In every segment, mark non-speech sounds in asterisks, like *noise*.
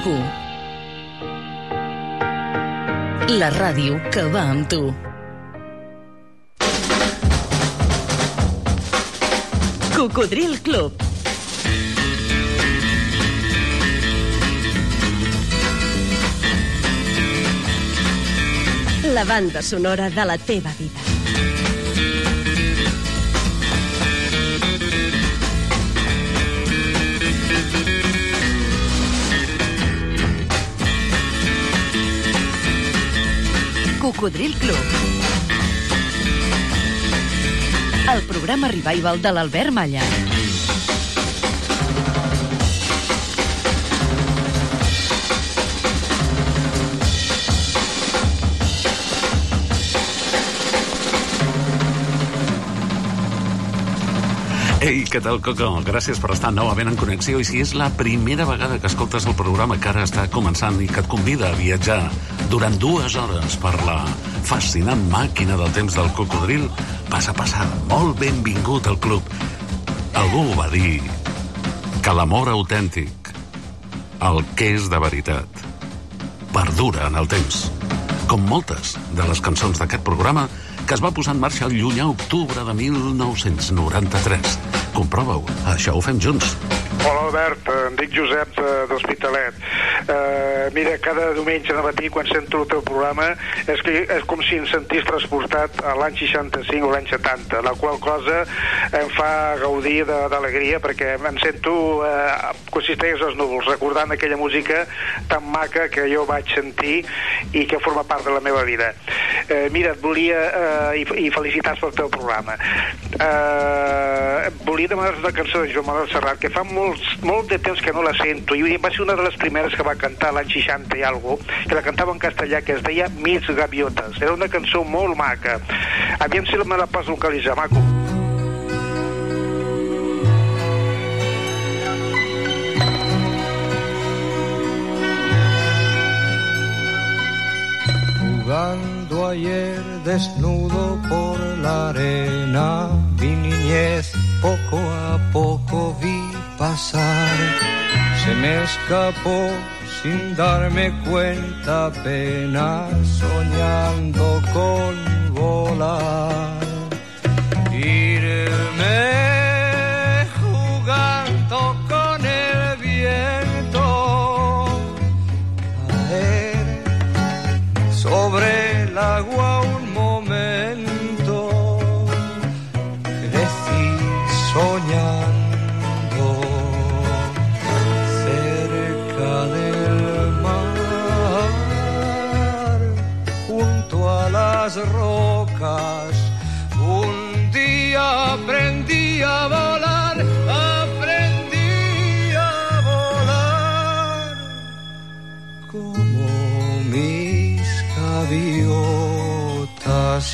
Begur. La ràdio que va amb tu. Cocodril Club. La banda sonora de la teva vida. Cocodril Club. El programa revival de l'Albert Malla. Ei, què tal, Coco? Gràcies per estar novament en connexió. I si és la primera vegada que escoltes el programa que ara està començant i que et convida a viatjar durant dues hores per la fascinant màquina del temps del cocodril, passa, passa. Molt benvingut al club. Algú va dir que l'amor autèntic, el que és de veritat, perdura en el temps. Com moltes de les cançons d'aquest programa que es va posar en marxa el llunyà octubre de 1993. Comprova-ho, això ho fem junts. Hola Albert, em dic Josep de, d'Hospitalet. Uh, mira, cada diumenge de matí quan sento el teu programa és, que, és com si em sentís transportat a l'any 65 o l'any 70, la qual cosa em fa gaudir d'alegria perquè em sento si estigués als núvols, recordant aquella música tan maca que jo vaig sentir i que forma part de la meva vida. Uh, mira, et volia, uh, i, i felicitats pel teu programa, uh, volia demanar una cançó de Joan Manuel Serrat que fa molts, molt de temps que no la sento i va ser una de les primeres que va cantar l'any 60 i algo, que la cantava en castellà que es deia Mis Gaviotes. Era una cançó molt maca. Aviam si me la pots localitzar, maco. Jugando ayer desnudo por la arena, mi niñez poco a poco vi pasar. Se me escapó sin darme cuenta apenas, soñando con volar. Irme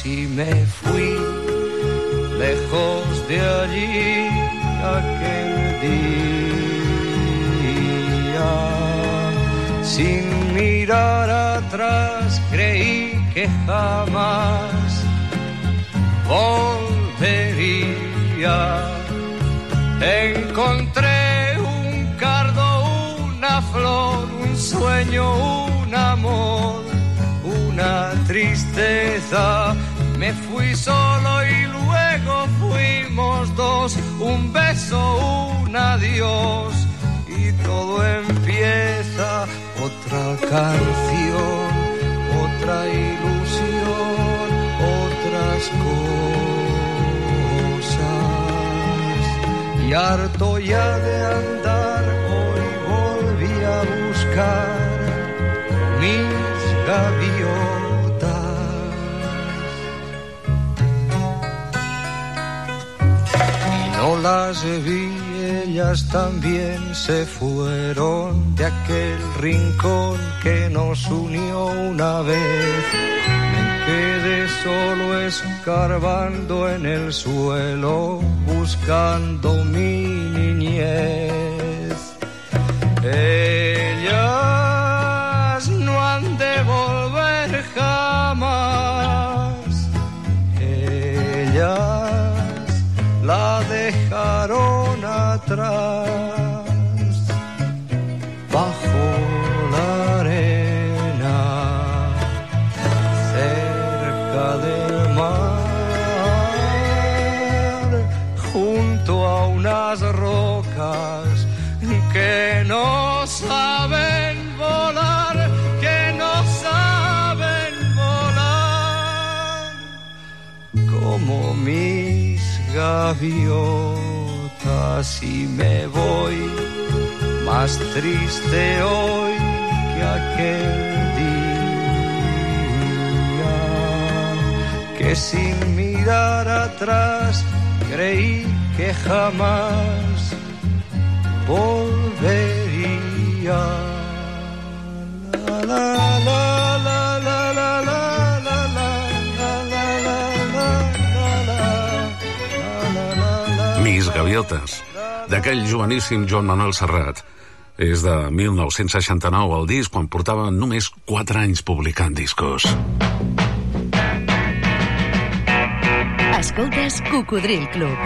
y me fui lejos de allí aquel día. Sin mirar atrás creí que jamás volvería. Encontré un cardo, una flor, un sueño, un amor, Me fui solo y luego fuimos dos, un beso, un adiós y todo empieza otra canción, otra ilusión, otras cosas. Y harto ya de andar, hoy volví a buscar mis gaviotas. Las vi, ellas también se fueron de aquel rincón que nos unió una vez. Me quedé solo escarbando en el suelo, buscando mi niñez. Gaviotas y me voy más triste hoy que aquel día que sin mirar atrás creí que jamás volvería. La, la, la, gaviotes, d'aquell joveníssim Joan Manuel Serrat. És de 1969 el disc, quan portava només 4 anys publicant discos. Escoltes Cocodril Club.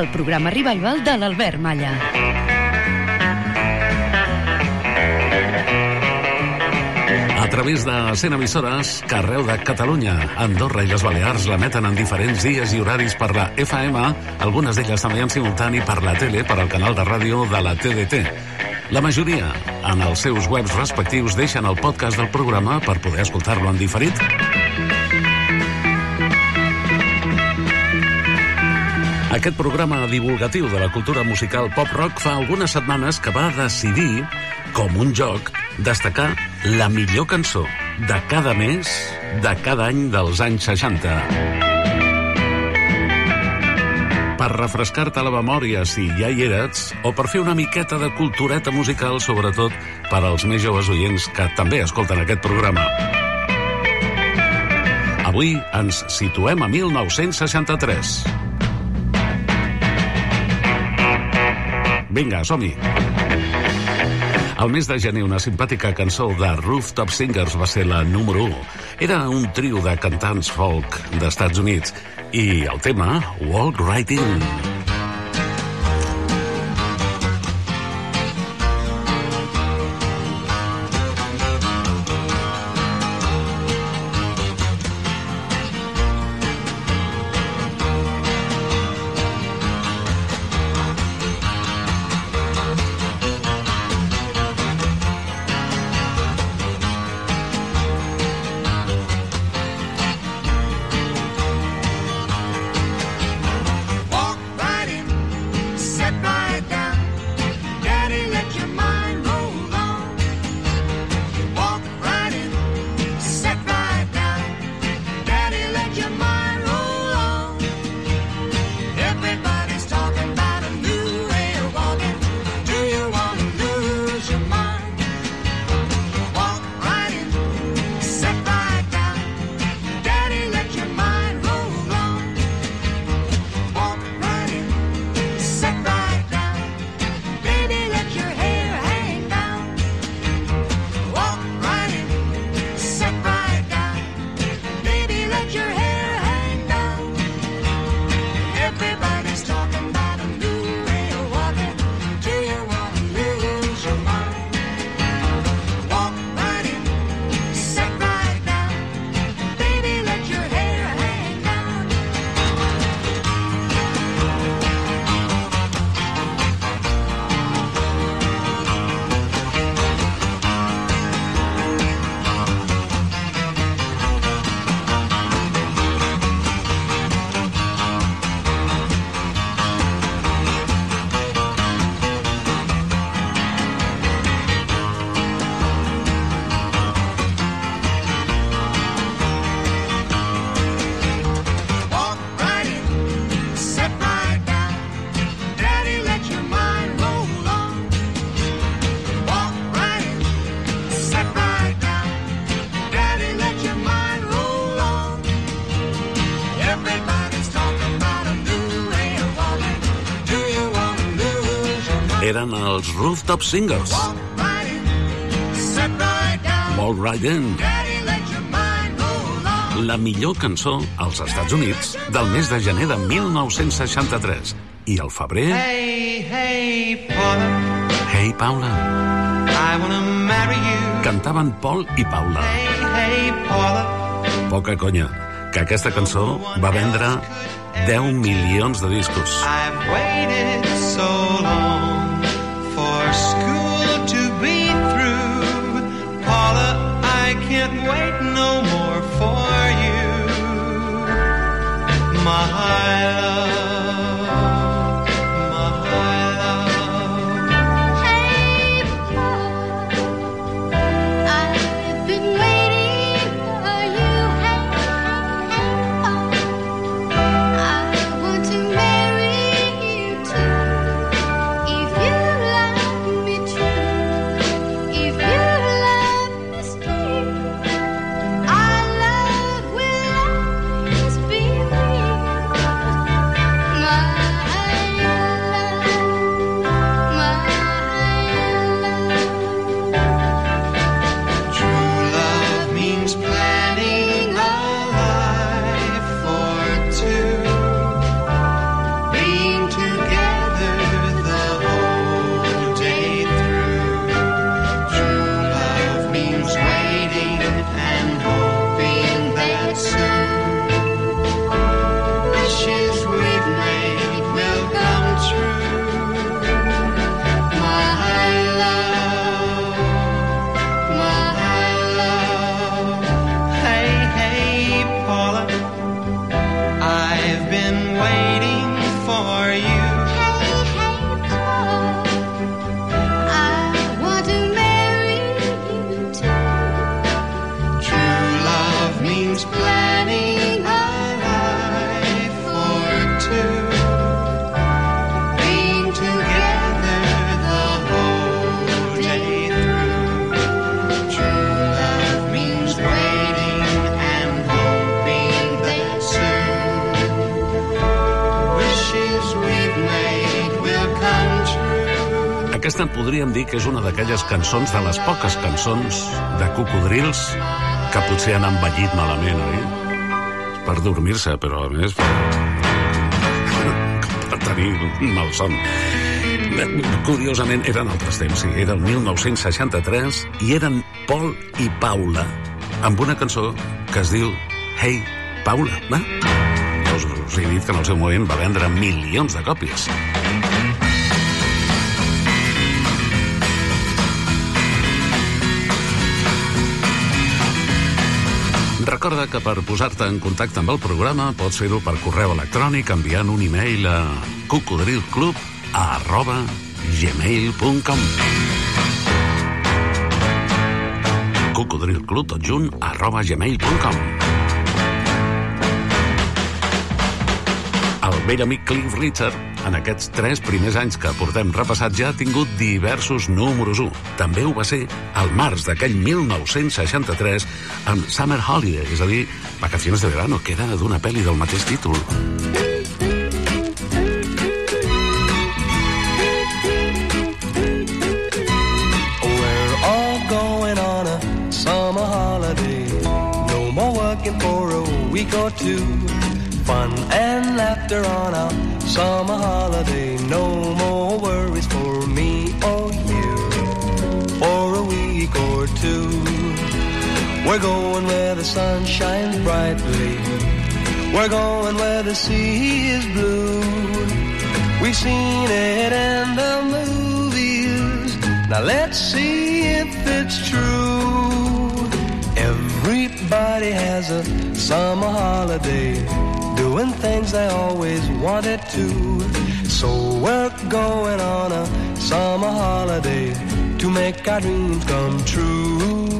El programa revival de l'Albert Malla. Través de 100 emissores que arreu de Catalunya, Andorra i les Balears l'emeten en diferents dies i horaris per la FM, algunes d'elles també en simultani per la tele, per al canal de ràdio de la TDT. La majoria, en els seus webs respectius, deixen el podcast del programa per poder escoltar-lo en diferit. Aquest programa divulgatiu de la cultura musical pop-rock fa algunes setmanes que va decidir, com un joc, destacar la millor cançó de cada mes de cada any dels anys 60. Per refrescar-te la memòria si ja hi eres, o per fer una miqueta de cultureta musical, sobretot per als més joves oients que també escolten aquest programa. Avui ens situem a 1963. Vinga, som-hi. Al mes de gener, una simpàtica cançó de Rooftop Singers va ser la número 1. Era un trio de cantants folk d'Estats Units i el tema Walk Right In. Eren els Rooftop Singers. Walk right in. La millor cançó als Estats Units del mes de gener de 1963. I al febrer... Hey, hey, Paula, Hey, Paula. I wanna marry you. Cantaven Paul i Paula. Hey, hey, Paula, Poca conya, que aquesta cançó va vendre 10 milions de discos. I've waited so can't wait no more for you, my love, que és una d'aquelles cançons, de les poques cançons de cocodrils que potser han envellit malament, oi? Per dormir-se, però a més per, per tenir un malson. Curiosament, eren altres temps, sí. Era el 1963 i eren Paul i Paula amb una cançó que es diu Hey, Paula. Va? Ja us, us he dit que en el seu moment va vendre milions de còpies. Recorda que per posar-te en contacte amb el programa pots fer-ho per correu electrònic enviant un e-mail a cocodrilclub arroba gmail.com cocodrilclub tot junt arroba gmail.com El vell amic Cliff Richard, en aquests tres primers anys que portem repassat, ja ha tingut diversos números 1. També ho va ser al març d'aquell 1963 amb Summer Holiday, és a dir, Vacaciones de Verano, que era d'una pel·li del mateix títol. For a week or two. Fun and laughter on our summer holiday. No more worries for me or you. For a week or two. We're going where the sun shines brightly. We're going where the sea is blue. We've seen it in the movies. Now let's see if it's true. Everybody has a summer holiday, doing things they always wanted to. So we're going on a summer holiday to make our dreams come true.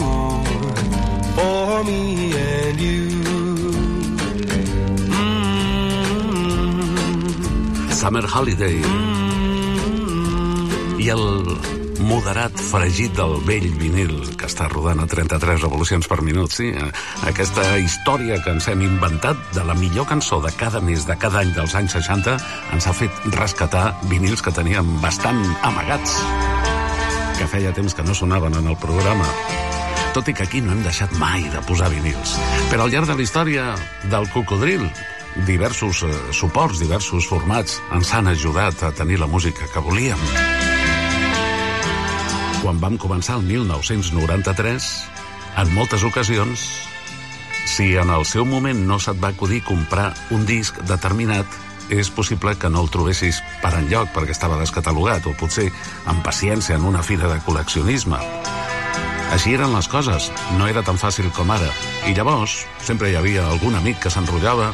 For me and you. Mm-hmm. Summer Holiday. i el moderat fregit del vell vinil que està rodant a 33 revolucions per minut, sí? Eh, Aquesta història que ens hem inventat de la millor cançó de cada mes de cada any dels anys 60 ens ha fet rescatar vinils que teníem bastant amagats que feia temps que no sonaven en el programa. Tot i que aquí no hem deixat mai de posar vinils. Però al llarg de la història del cocodril, diversos eh, suports, diversos formats ens han ajudat a tenir la música que volíem. Quan vam començar el 1993, en moltes ocasions, si en el seu moment no se't va acudir comprar un disc determinat, és possible que no el trobessis per enlloc perquè estava descatalogat o potser amb paciència en una fira de col·leccionisme. Així eren les coses, no era tan fàcil com ara. I llavors sempre hi havia algun amic que s'enrotllava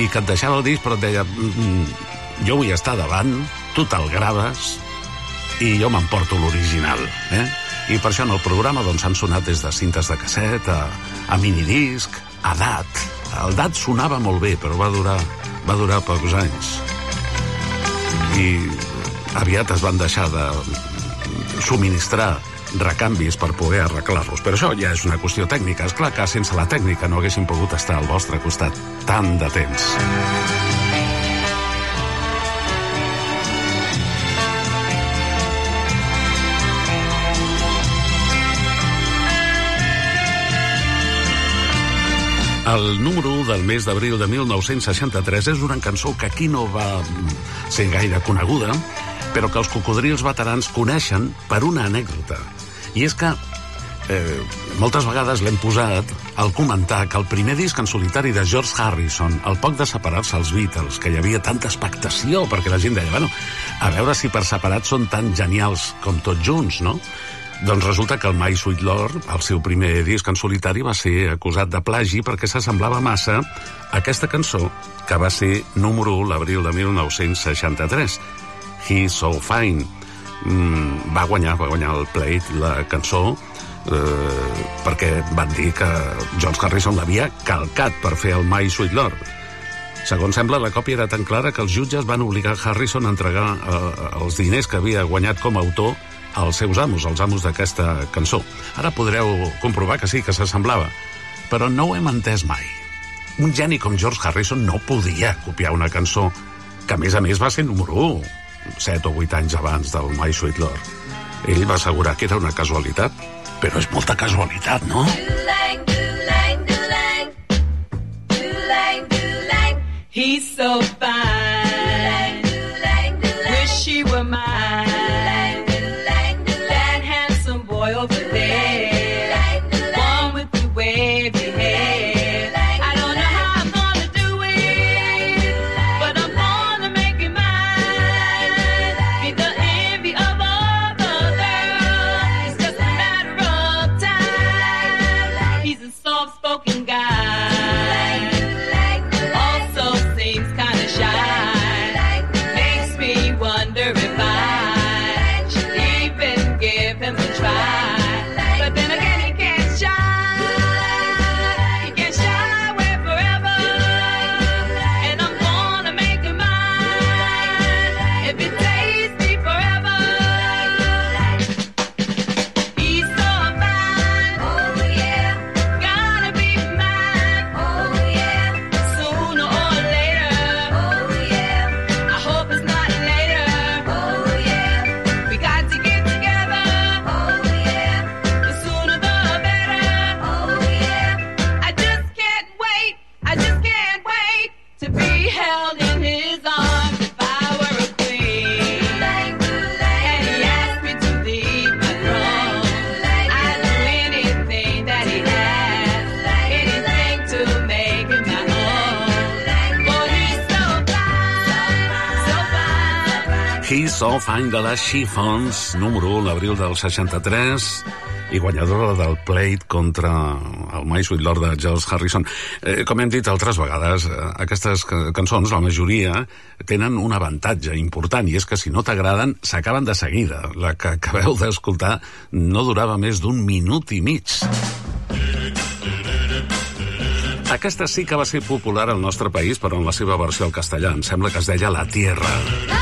i que et deixava el disc però et deia "Mm, mm, jo vull estar davant, tu te'l graves i jo m'emporto l'original. Eh? I per això en el programa doncs, han sonat des de cintes de casset a, a minidisc, a DAT. El DAT sonava molt bé, però va durar, va durar pocs anys. I aviat es van deixar de subministrar recanvis per poder arreglar-los. Però això ja és una qüestió tècnica. És clar que sense la tècnica no haguéssim pogut estar al vostre costat tant de temps. El número 1 del mes d'abril de 1963 és una cançó que aquí no va ser gaire coneguda, però que els cocodrils veterans coneixen per una anècdota. I és que eh, moltes vegades l'hem posat al comentar que el primer disc en solitari de George Harrison, al poc de separar-se els Beatles, que hi havia tanta expectació, perquè la gent deia, bueno, a veure si per separat són tan genials com tots junts, no? Doncs resulta que el My Sweet Lord, el seu primer disc en solitari, va ser acusat de plagi perquè s'assemblava massa a aquesta cançó que va ser número 1 l'abril de 1963. He's So Fine. Mm, va guanyar, va guanyar el plate la cançó eh, perquè van dir que George Harrison l'havia calcat per fer el My Sweet Lord. Segons sembla, la còpia era tan clara que els jutges van obligar Harrison a entregar eh, els diners que havia guanyat com a autor als seus amos, als amos d'aquesta cançó. Ara podreu comprovar que sí, que s'assemblava. Però no ho hem entès mai. Un geni com George Harrison no podia copiar una cançó que, a més a més, va ser número 1, 7 o 8 anys abans del My Sweet Lord. Ell va assegurar que era una casualitat, però és molta casualitat, no? He's so fine. Fine de les Chiffons, número 1 l'abril del 63 i guanyadora del plate contra el My Sweet Lord de George Harrison. Eh, com hem dit altres vegades, eh, aquestes ca- cançons, la majoria, tenen un avantatge important, i és que si no t'agraden, s'acaben de seguida. La que acabeu d'escoltar no durava més d'un minut i mig. Aquesta sí que va ser popular al nostre país, però en la seva versió al castellà. Em sembla que es deia La Tierra. Love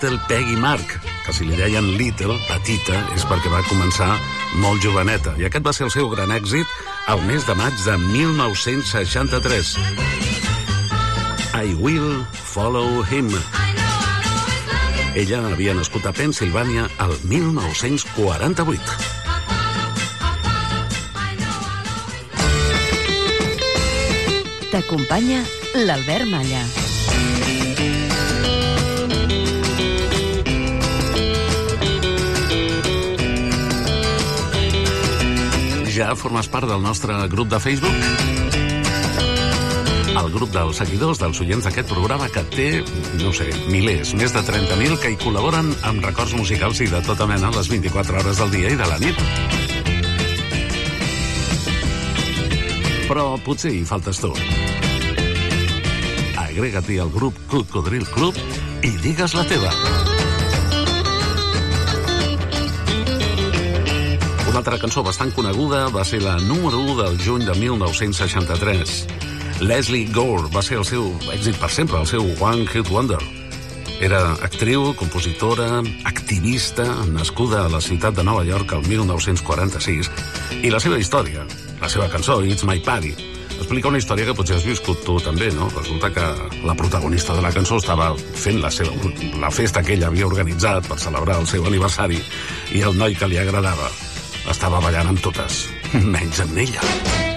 Little Peggy Mark, que si li deien Little, petita, és perquè va començar molt joveneta. I aquest va ser el seu gran èxit al mes de maig de 1963. I Will Follow Him. Ella havia nascut a Pensilvània el 1948. T'acompanya l'Albert Malla. Ja formes part del nostre grup de Facebook? El grup dels seguidors, dels oients d'aquest programa, que té, no sé, milers, més de 30.000, que hi col·laboren amb records musicals i de tota mena les 24 hores del dia i de la nit. Però potser hi faltes tu. Agrega-t'hi al grup Cocodril Club i digues la teva. Una altra cançó bastant coneguda va ser la número 1 del juny de 1963. Leslie Gore va ser el seu èxit per sempre, el seu One Hit Wonder. Era actriu, compositora, activista, nascuda a la ciutat de Nova York el 1946. I la seva història, la seva cançó, It's My Party, explica una història que potser has viscut tu també, no? Resulta que la protagonista de la cançó estava fent la, seva, la festa que ella havia organitzat per celebrar el seu aniversari i el noi que li agradava estava ballant amb totes, menys amb ella.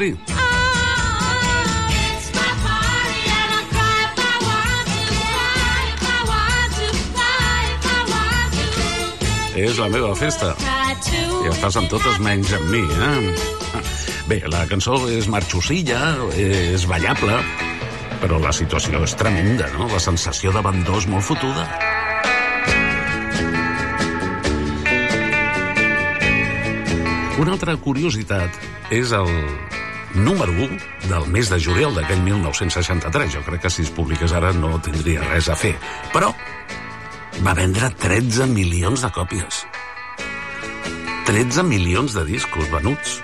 To. És la meva festa. I estàs amb totes menys amb mi, eh? Bé, la cançó és marxosilla, és ballable, però la situació és tremenda, no? La sensació d'abandó és molt fotuda. Una altra curiositat és el número 1 del mes de juliol d'aquell 1963. Jo crec que si es publiqués ara no tindria res a fer. Però va vendre 13 milions de còpies. 13 milions de discos venuts.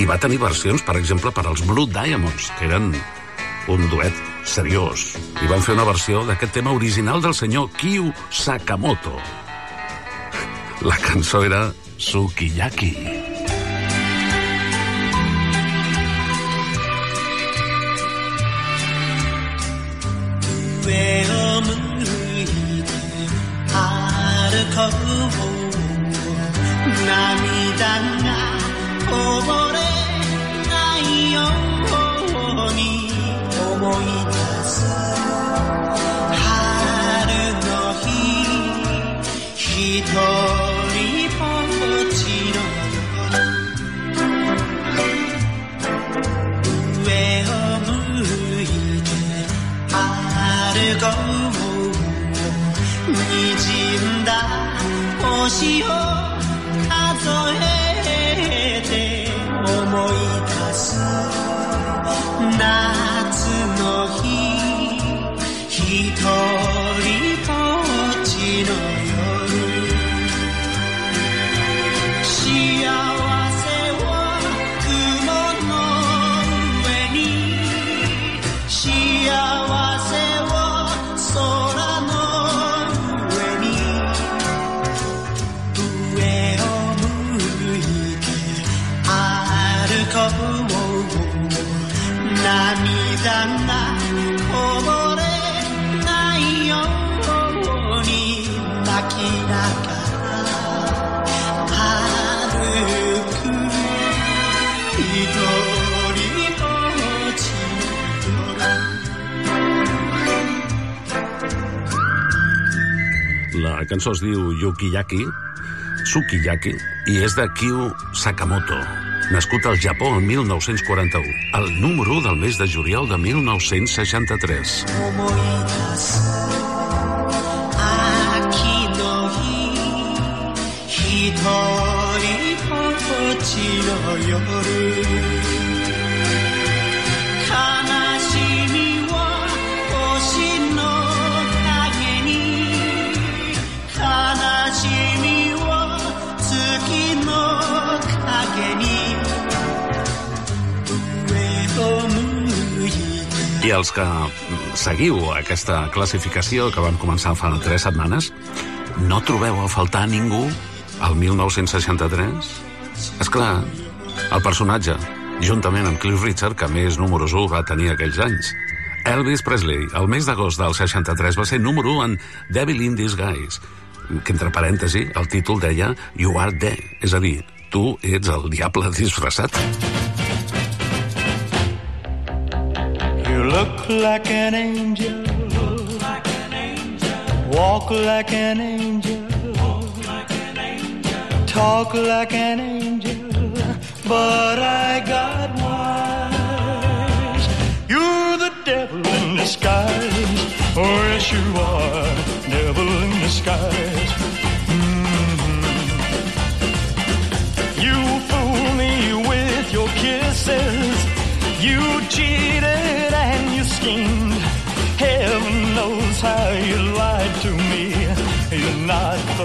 I va tenir versions, per exemple, per als Blue Diamonds, que eren un duet seriós. I van fer una versió d'aquest tema original del senyor Kyu Sakamoto. La cançó era Sukiyaki. 上を向いて歩こう涙がれないように思い出す。春の日一人ぼっちの 즐거움 미진다 옷이요 가져해 오모이다스 나츠노히 히토리 토치노 La cançó es diu Yukiyaki, Sukiyaki, i és de Kyu Sakamoto, nascut al Japó el 1941, el número 1 del mes de juliol de 1963. I els que seguiu aquesta classificació que vam començar fa tres setmanes, no trobeu a faltar ningú al 1963? És clar, el personatge, juntament amb Cliff Richard, que més números 1 va tenir aquells anys. Elvis Presley, el mes d'agost del 63, va ser número 1 en Devil in Disguise, que entre parèntesi el títol deia You are there, és a dir, tu ets el diable disfressat. Look like an angel. Walk like an angel. Talk like an angel. But I got wise.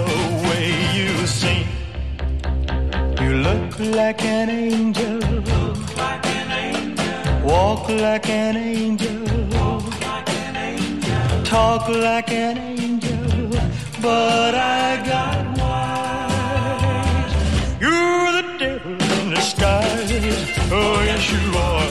The way you seem. You look like an angel. Walk like an angel. Talk like an angel. But I got wise. You're the devil in disguise. Oh, yes, you are.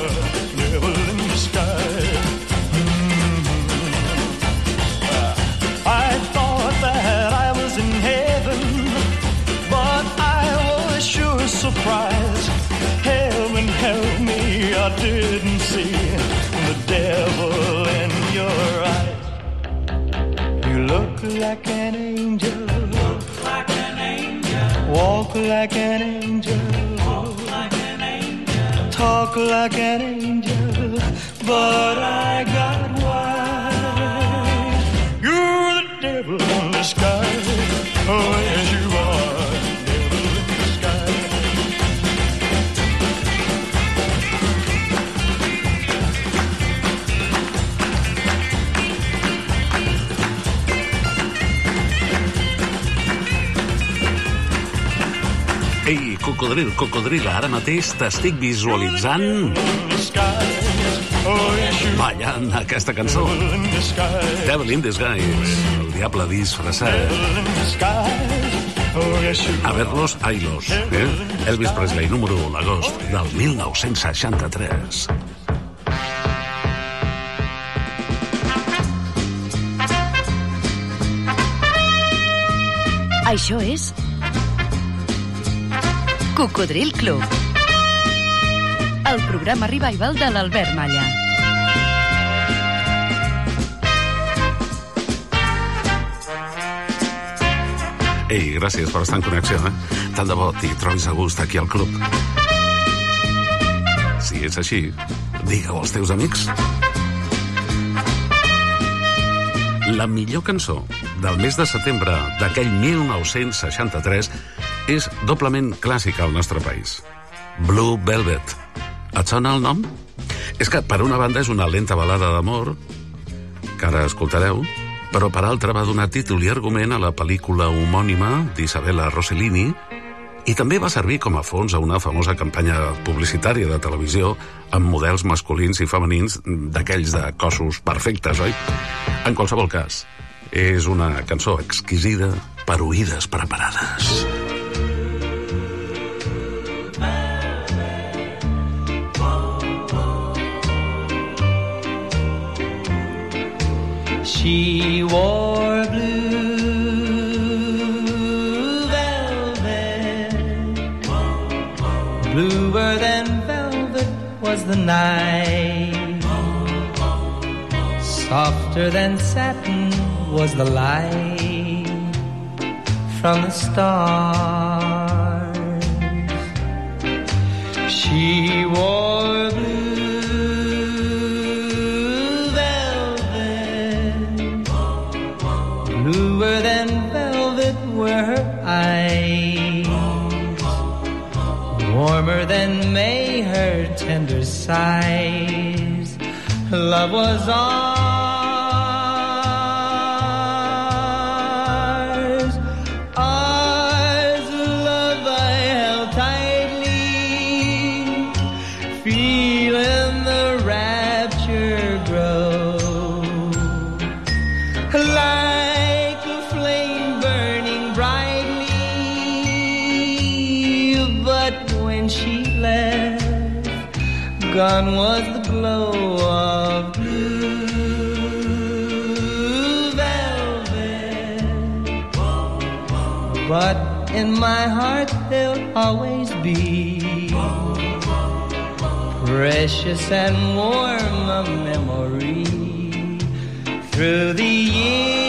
Like an angel. Look like an angel. Walk like an angel. Walk like an angel. Talk like an angel. But I got wise. You're the devil in disguise. Oh, cocodril, cocodril, ara mateix t'estic visualitzant ballant aquesta cançó. Devil in Disguise, el diable disfressat. A verlos, ailos. Eh? Elvis Presley, número 1, l'agost del 1963. Això és Cocodril Club. El programa revival de l'Albert Malla. Ei, gràcies per estar en connexió, eh? Tant de bo t'hi trobis a gust aquí al club. Si és així, digue-ho als teus amics. La millor cançó del mes de setembre d'aquell 1963 és doblement clàssica al nostre país. Blue Velvet. Et sona el nom? És que, per una banda, és una lenta balada d'amor, que ara escoltareu, però per altra va donar títol i argument a la pel·lícula homònima d'Isabella Rossellini i també va servir com a fons a una famosa campanya publicitària de televisió amb models masculins i femenins d'aquells de cossos perfectes, oi? En qualsevol cas, és una cançó exquisida per oïdes preparades. She wore blue velvet. Bluer than velvet was the night. Softer than satin was the light from the stars. She wore blue her eyes. Warmer than May her tender sighs. Love was ours. My heart, there'll always be precious and warm a memory through the years,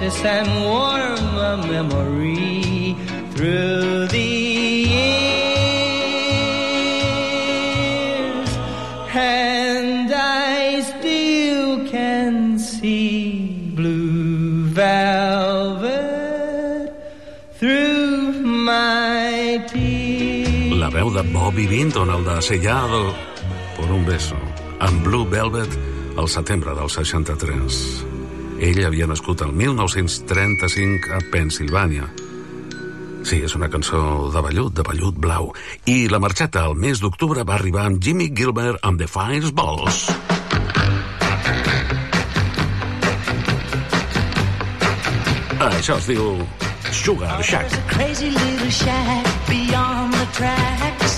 precious and warm a memory through the years, and I still can see blue velvet through my tears. La veu de Bobby Vinton, el de Sellado por un beso, amb Blue Velvet al setembre del 63. Ell havia nascut el 1935 a Pensilvània. Sí, és una cançó de vellut, de vellut blau. I la marxeta al mes d'octubre va arribar amb Jimmy Gilbert amb The Fireballs. Això es diu Sugar Shack. Crazy little shack beyond the tracks.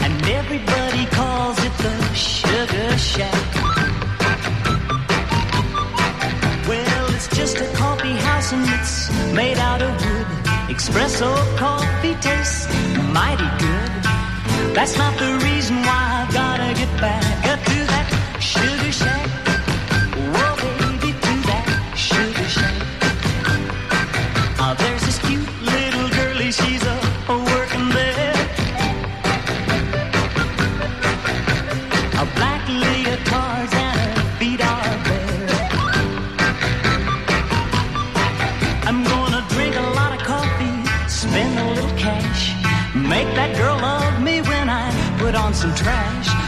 And everybody calls it the Sugar Shack. And it's made out of wood. Espresso coffee tastes mighty good. That's not the reason why I've gotta get back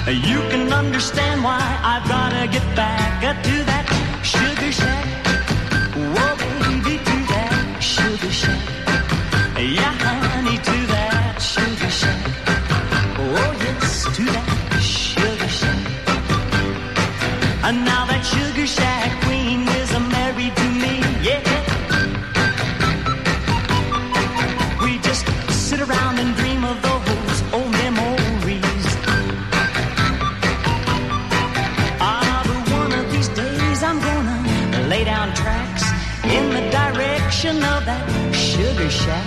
trash. You can understand why I've gotta get back direction of that sugar shack.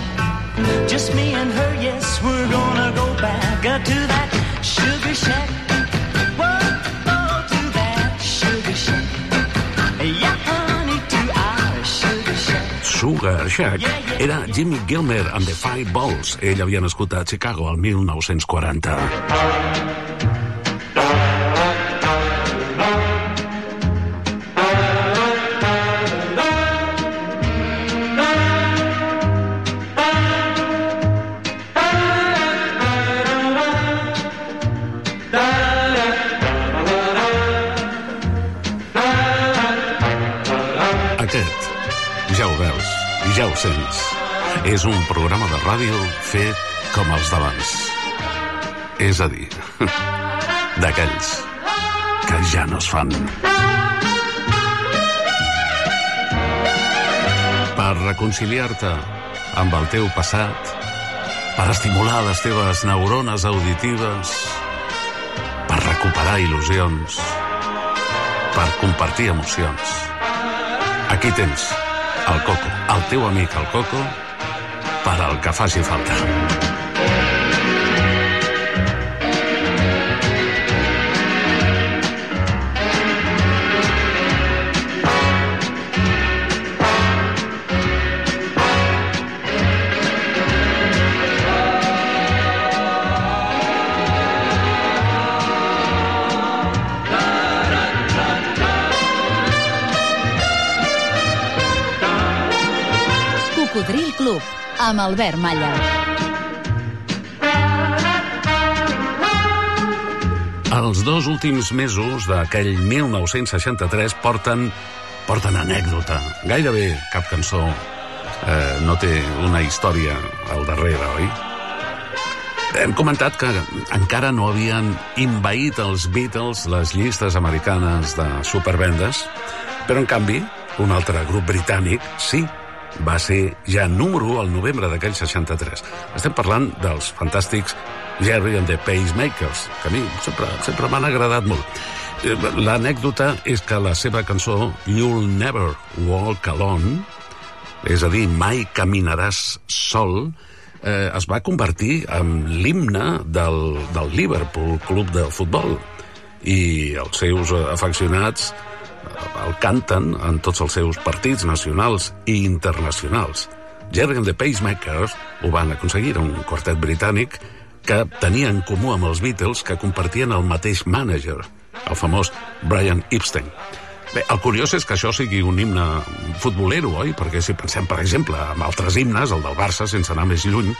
Just me and her, yes, we're gonna go back uh, to that sugar shack. Whoa, to that sugar shack. Yeah, honey, to our sugar shack. Sugar Shack era Jimmy Gilmer amb The Fireballs. Ell havia nascut a Chicago el 1940. És un programa de ràdio fet com els d'abans. És a dir, *laughs* d'aquells que ja no es fan. Per reconciliar-te amb el teu passat, per estimular les teves neurones auditives, per recuperar il·lusions, per compartir emocions. Aquí tens el Coco, el teu amic el Coco, per al que faci falta. Amb Albert Malla. Els dos últims mesos d'aquell 1963 porten, porten anècdota. Gairebé cap cançó eh, no té una història al darrere, oi? Hem comentat que encara no havien invaït els Beatles les llistes americanes de supervendes, però en canvi, un altre grup britànic sí va ser ja número 1 al novembre d'aquell 63. Estem parlant dels fantàstics Jerry and the Pacemakers, que a mi sempre, sempre m'han agradat molt. Eh, L'anècdota és que la seva cançó You'll Never Walk Alone, és a dir, mai caminaràs sol, eh, es va convertir en l'himne del, del Liverpool Club de Futbol i els seus afeccionats el canten en tots els seus partits nacionals i internacionals. Jerry and the Pacemakers ho van aconseguir, un quartet britànic que tenia en comú amb els Beatles que compartien el mateix mànager, el famós Brian Epstein. Bé, el curiós és que això sigui un himne futbolero, oi? Perquè si pensem, per exemple, en altres himnes, el del Barça, sense anar més lluny,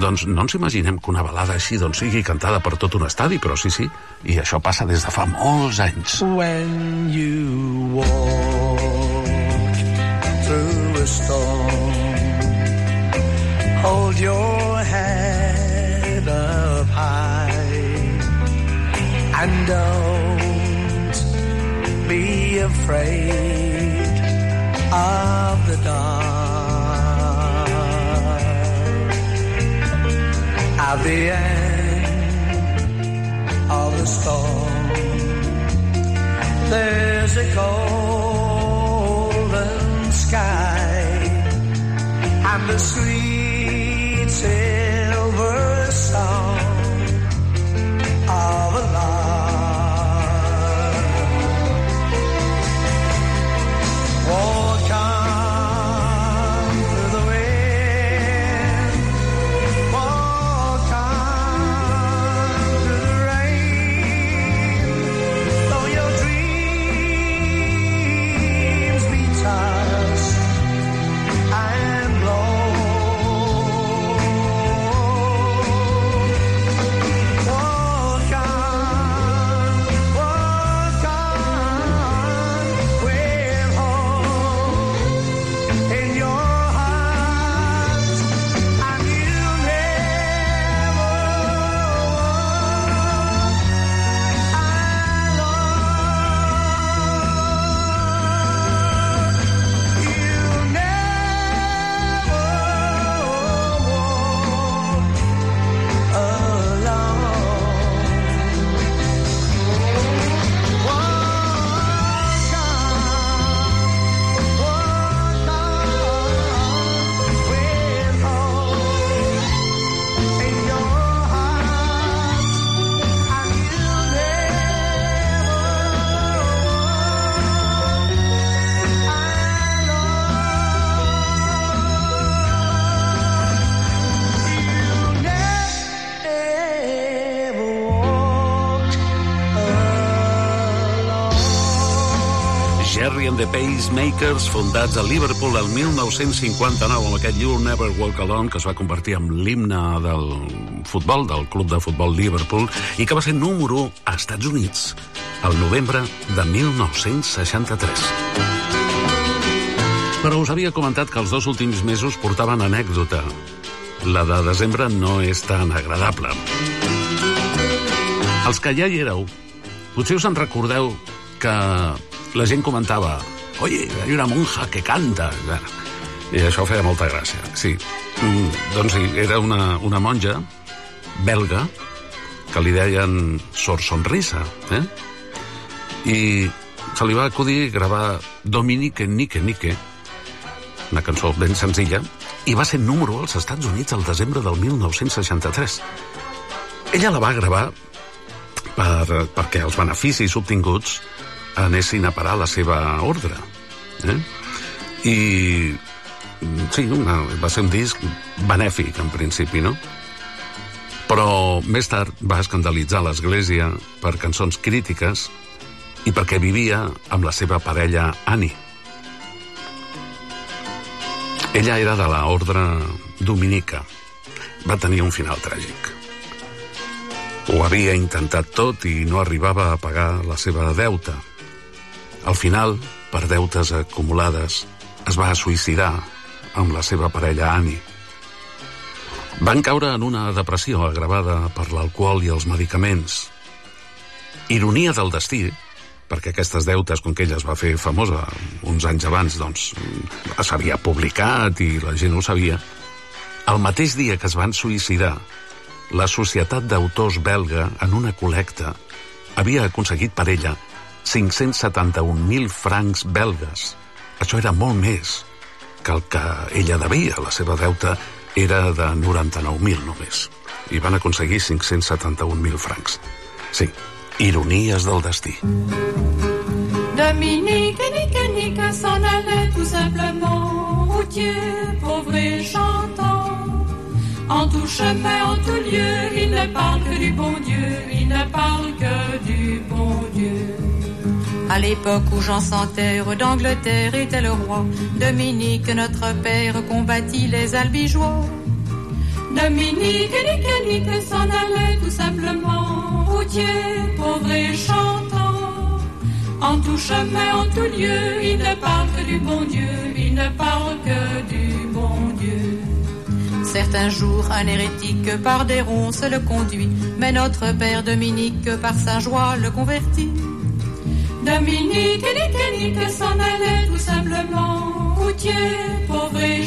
doncs no ens imaginem que una balada així doncs, sigui cantada per tot un estadi, però sí, sí, i això passa des de fa molts anys. When you walk through a storm. Hold your head up high and don't be afraid of the dark. At the end of the storm, there's a golden sky and the sweet the Pacemakers, fundats a Liverpool el 1959 amb aquest You Never Walk Alone, que es va convertir en l'himne del futbol, del club de futbol Liverpool, i que va ser número 1 a Estats Units el novembre de 1963. Però us havia comentat que els dos últims mesos portaven anècdota. La de desembre no és tan agradable. Els que ja hi éreu, potser us en recordeu que la gent comentava Oye, hay una monja que canta. I això feia molta gràcia, sí. Mm, doncs sí, era una, una monja belga que li deien Sor Sonrisa, eh? I se li va acudir gravar Dominique Nique Nique, una cançó ben senzilla, i va ser número 1 als Estats Units el desembre del 1963. Ella la va gravar per, perquè els beneficis obtinguts anessin a parar la seva ordre. Eh? I sí, una, va ser un disc benèfic en principi, no? Però més tard va escandalitzar l'Església per cançons crítiques i perquè vivia amb la seva parella Annie. Ella era de la ordre dominica. Va tenir un final tràgic. Ho havia intentat tot i no arribava a pagar la seva deuta. Al final, per deutes acumulades, es va suïcidar amb la seva parella Annie. Van caure en una depressió agravada per l'alcohol i els medicaments. Ironia del destí, perquè aquestes deutes, com que ella es va fer famosa uns anys abans, doncs s'havia publicat i la gent ho sabia, el mateix dia que es van suïcidar, la Societat d'Autors belga, en una col·lecta, havia aconseguit per ella 571.000 francs belgues. Això era molt més que el que ella devia. La seva deuta era de 99.000 només. I van aconseguir 571.000 francs. Sí, ironies del destí. Dominique, nique, nique, s'en allait tout simplement, routier, pauvre et chantant. En tout chemin, en tout lieu, il ne parle que du bon Dieu, il ne parle que du bon Dieu. À l'époque où Jean sans terre d'Angleterre était le roi, Dominique, notre père, combattit les albigeois. Dominique, nique, nique, s'en allait tout simplement, routier, pauvre et chantant. En tout chemin, en tout lieu, il ne parle que du bon Dieu, il ne parle que du bon Dieu. Certains jours, un hérétique par des ronces le conduit, mais notre père Dominique par sa joie le convertit. Dominique, nique, nique, s'en allait tout simplement, routier, pauvre et.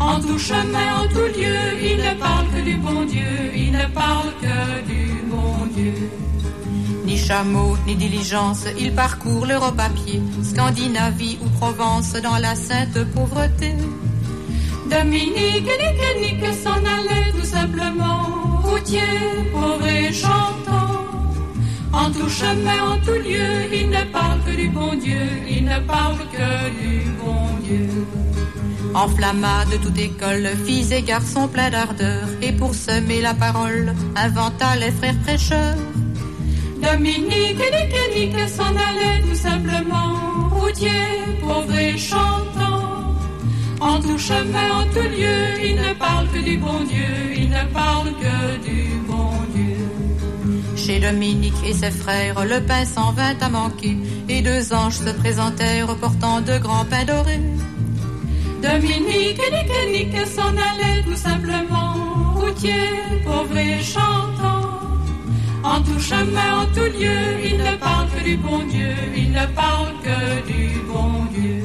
En tout chemin, en tout lieu, il ne parle que du bon Dieu, il ne parle que du bon Dieu. Ni chameau, ni diligence, il parcourt l'Europe à pied, Scandinavie ou Provence dans la sainte pauvreté. Dominique, nique, nique, s'en allait tout simplement, routier, pauvre et chantant. En tout chemin, en tout lieu, il ne parle que du bon Dieu, il ne parle que du bon Dieu. Enflamma de toute école, filles et garçons pleins d'ardeur, et pour semer la parole, inventa les frères prêcheurs. Dominique, nique, nique, s'en allait tout simplement, routier, pauvre et chantant. En tout chemin, en tout lieu, il ne parle que du bon Dieu, il ne parle que du. Chez Dominique et ses frères, le pain s'en vint à manquer, et deux anges se présentèrent portant de grands pains dorés. Dominique, nique, nique, s'en allait tout simplement, routier, pauvre et chantant. En tout chemin, en tout lieu, il ne parle que du bon Dieu, il ne parle que du bon Dieu.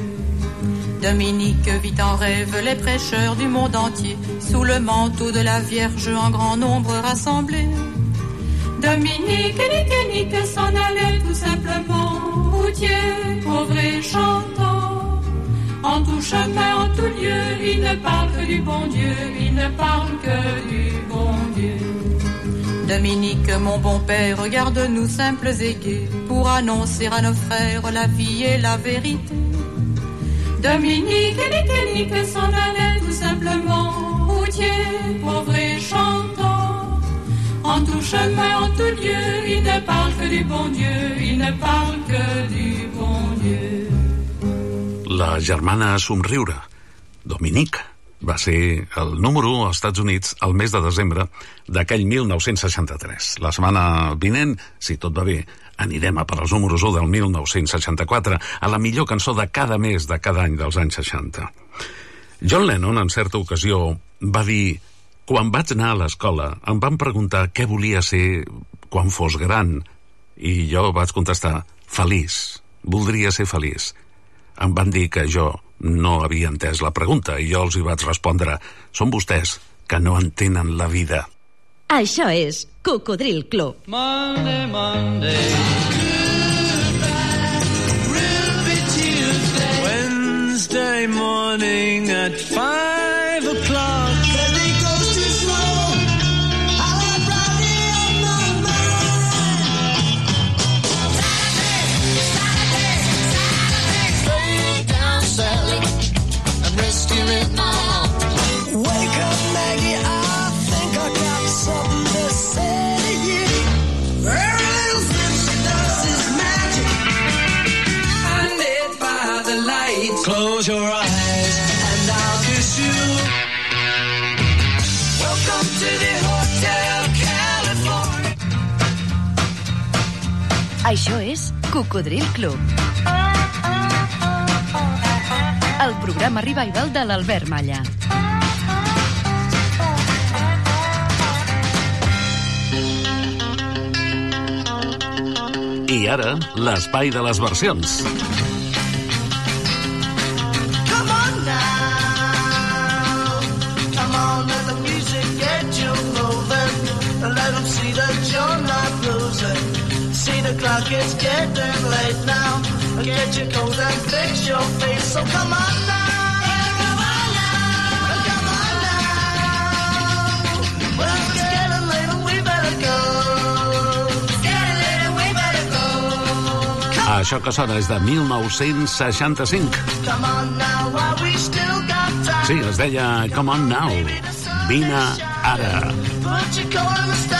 Dominique vit en rêve les prêcheurs du monde entier, sous le manteau de la Vierge en grand nombre rassemblés. Dominique, nique, nique, s'en allait tout simplement, routier, pauvre et chantant. En tout chemin, en tout lieu, il ne parle que du bon Dieu, il ne parle que du bon Dieu. Dominique, mon bon père, regarde-nous simples et gais, pour annoncer à nos frères la vie et la vérité. Dominique, nique, nique, s'en allait tout simplement, routier, pauvre et chantant. En tout chemin, en tout lieu, il ne parle que du bon Dieu, il ne parle que du bon Dieu. La germana a somriure, Dominique, va ser el número 1 als Estats Units el mes de desembre d'aquell 1963. La setmana vinent, si tot va bé, anirem a per als números 1 del 1964, a la millor cançó de cada mes de cada any dels anys 60. John Lennon, en certa ocasió, va dir quan vaig anar a l'escola em van preguntar què volia ser quan fos gran i jo vaig contestar feliç, voldria ser feliç. Em van dir que jo no havia entès la pregunta i jo els hi vaig respondre són vostès que no entenen la vida. Això és Cocodril Club. Monday, Monday. Tuesday. Wednesday morning at five Això és Cocodril Club. El programa revival de l'Albert Malla. I ara, l'espai de les versions. See the clock is getting late now. Get your coat and fix your face. So come on now. It's. It's. Això que sona és de 1965. Come on now, while we still got time. Sí, es deia Come On Now. Vine ara. Put your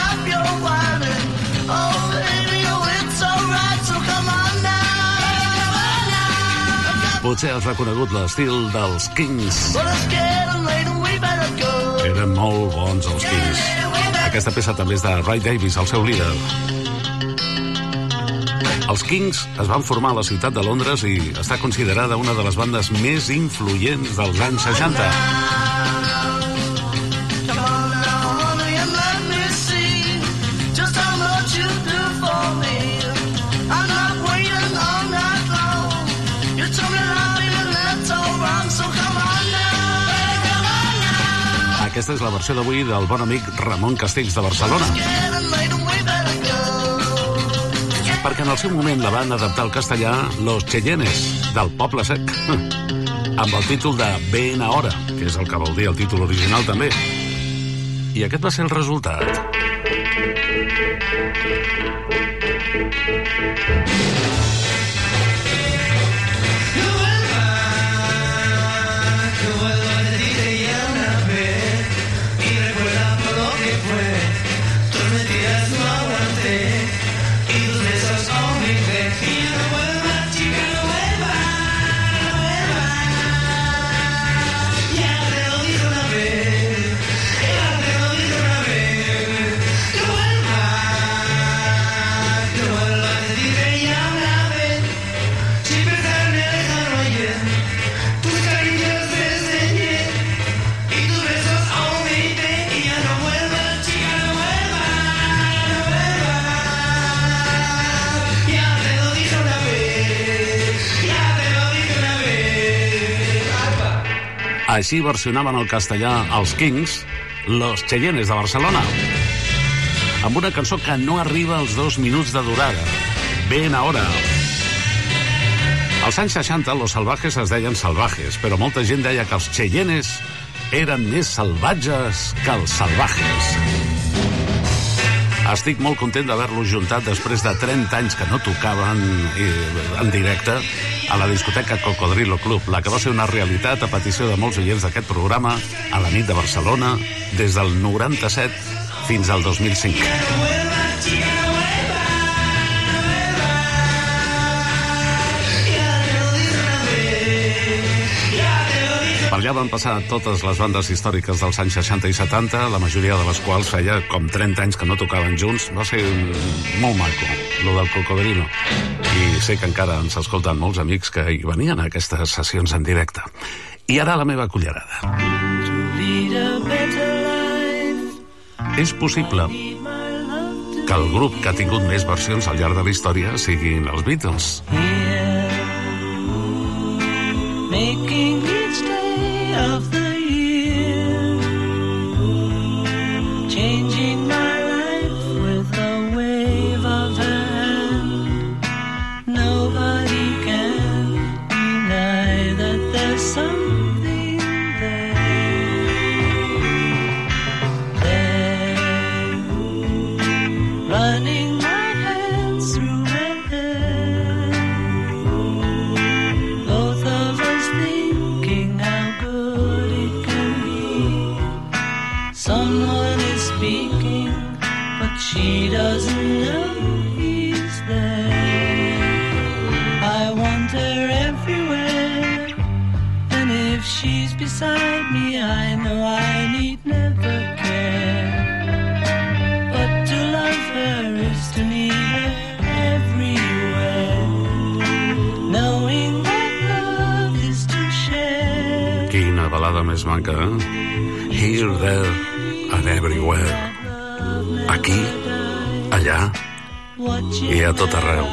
Potser has reconegut l'estil dels Kings. Eren molt bons els Kings. Aquesta peça també és de Ray Davis, el seu líder. Els Kings es van formar a la ciutat de Londres i està considerada una de les bandes més influents dels anys 60. Aquesta és la versió d'avui del bon amic Ramon Castells de Barcelona. Perquè en el seu moment la van adaptar al castellà Los Cheyennes, del Poble Sec, *laughs* amb el títol de Ben hora, que és el que vol dir el títol original també. I aquest va ser el resultat. Així versionaven el castellà els Kings, Los Cheyennes de Barcelona, amb una cançó que no arriba als dos minuts de durada. Ben a hora. Als anys 60, los salvajes es deien salvajes, però molta gent deia que els Cheyennes eren més salvatges que els salvajes. Estic molt content d'haver-los juntat després de 30 anys que no tocaven en directe a la discoteca Cocodrilo Club, la que va ser una realitat a petició de molts oients d'aquest programa a la nit de Barcelona des del 97 fins al 2005. Per allà van passar totes les bandes històriques dels anys 60 i 70, la majoria de les quals feia com 30 anys que no tocaven junts. Va ser molt maco, lo del cocodrilo. I sé que encara ens escolten molts amics que hi venien a aquestes sessions en directe. I ara la meva cullerada. És possible que el grup que ha tingut més versions al llarg de la història siguin els Beatles. Making maca, eh? Here, there and everywhere. Aquí, allà i a tot arreu.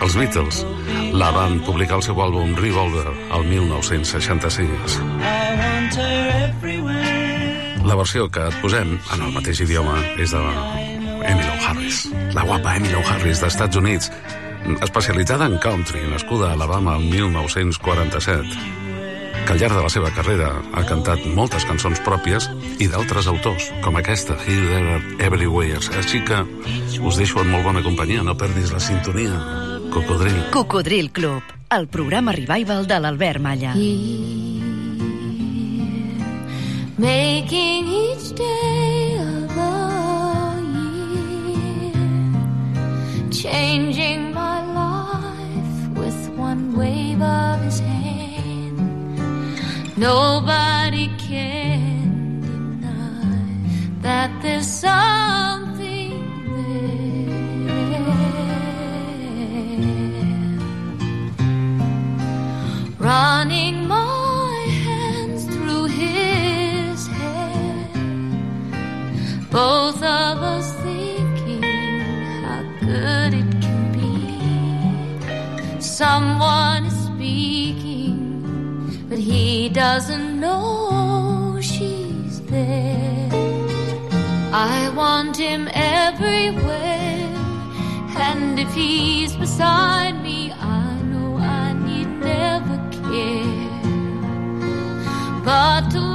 Els Beatles la van publicar al seu àlbum Revolver el 1965. I want her everywhere. La versió que et posem en el mateix idioma és de Emily Harris, la guapa Emily Harris d'Estats Units, especialitzada en country, nascuda a Alabama el 1947 que al llarg de la seva carrera ha cantat moltes cançons pròpies i d'altres autors, com aquesta, Here, There, Everywhere. Així que us deixo en molt bona companyia, no perdis la sintonia. Cocodril. Cocodril Club, el programa revival de l'Albert Malla. Making each day of the year, changing my life with one wave of his hand. Nobody can deny that there's something there. Running my hands through his hair, both of us thinking how good it can be. Someone doesn't know she's there. I want him everywhere, and if he's beside me, I know I need never care. But to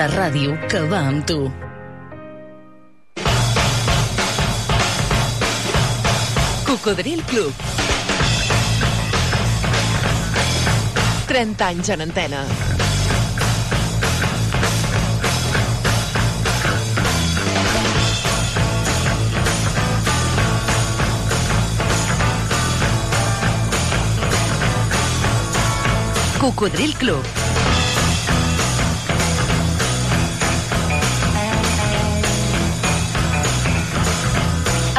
La ràdio que va amb tu. Cocodril Club. 30 anys en antena. Cocodril Club.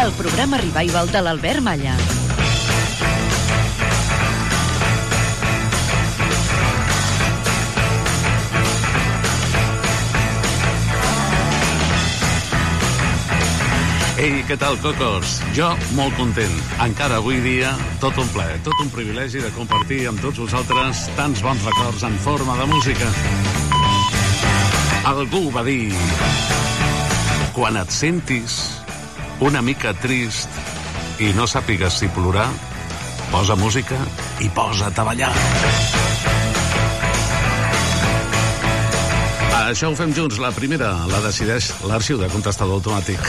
El programa revival de l'Albert Malla. Ei, què tal, cocos? Jo molt content. Encara avui dia, tot un plaer, tot un privilegi de compartir amb tots vosaltres tants bons records en forma de música. Algú va dir... Quan et sentis una mica trist i no sàpigues si plorar, posa música i posa't a ballar. Això ho fem junts. La primera la decideix l'arxiu de contestador automàtic.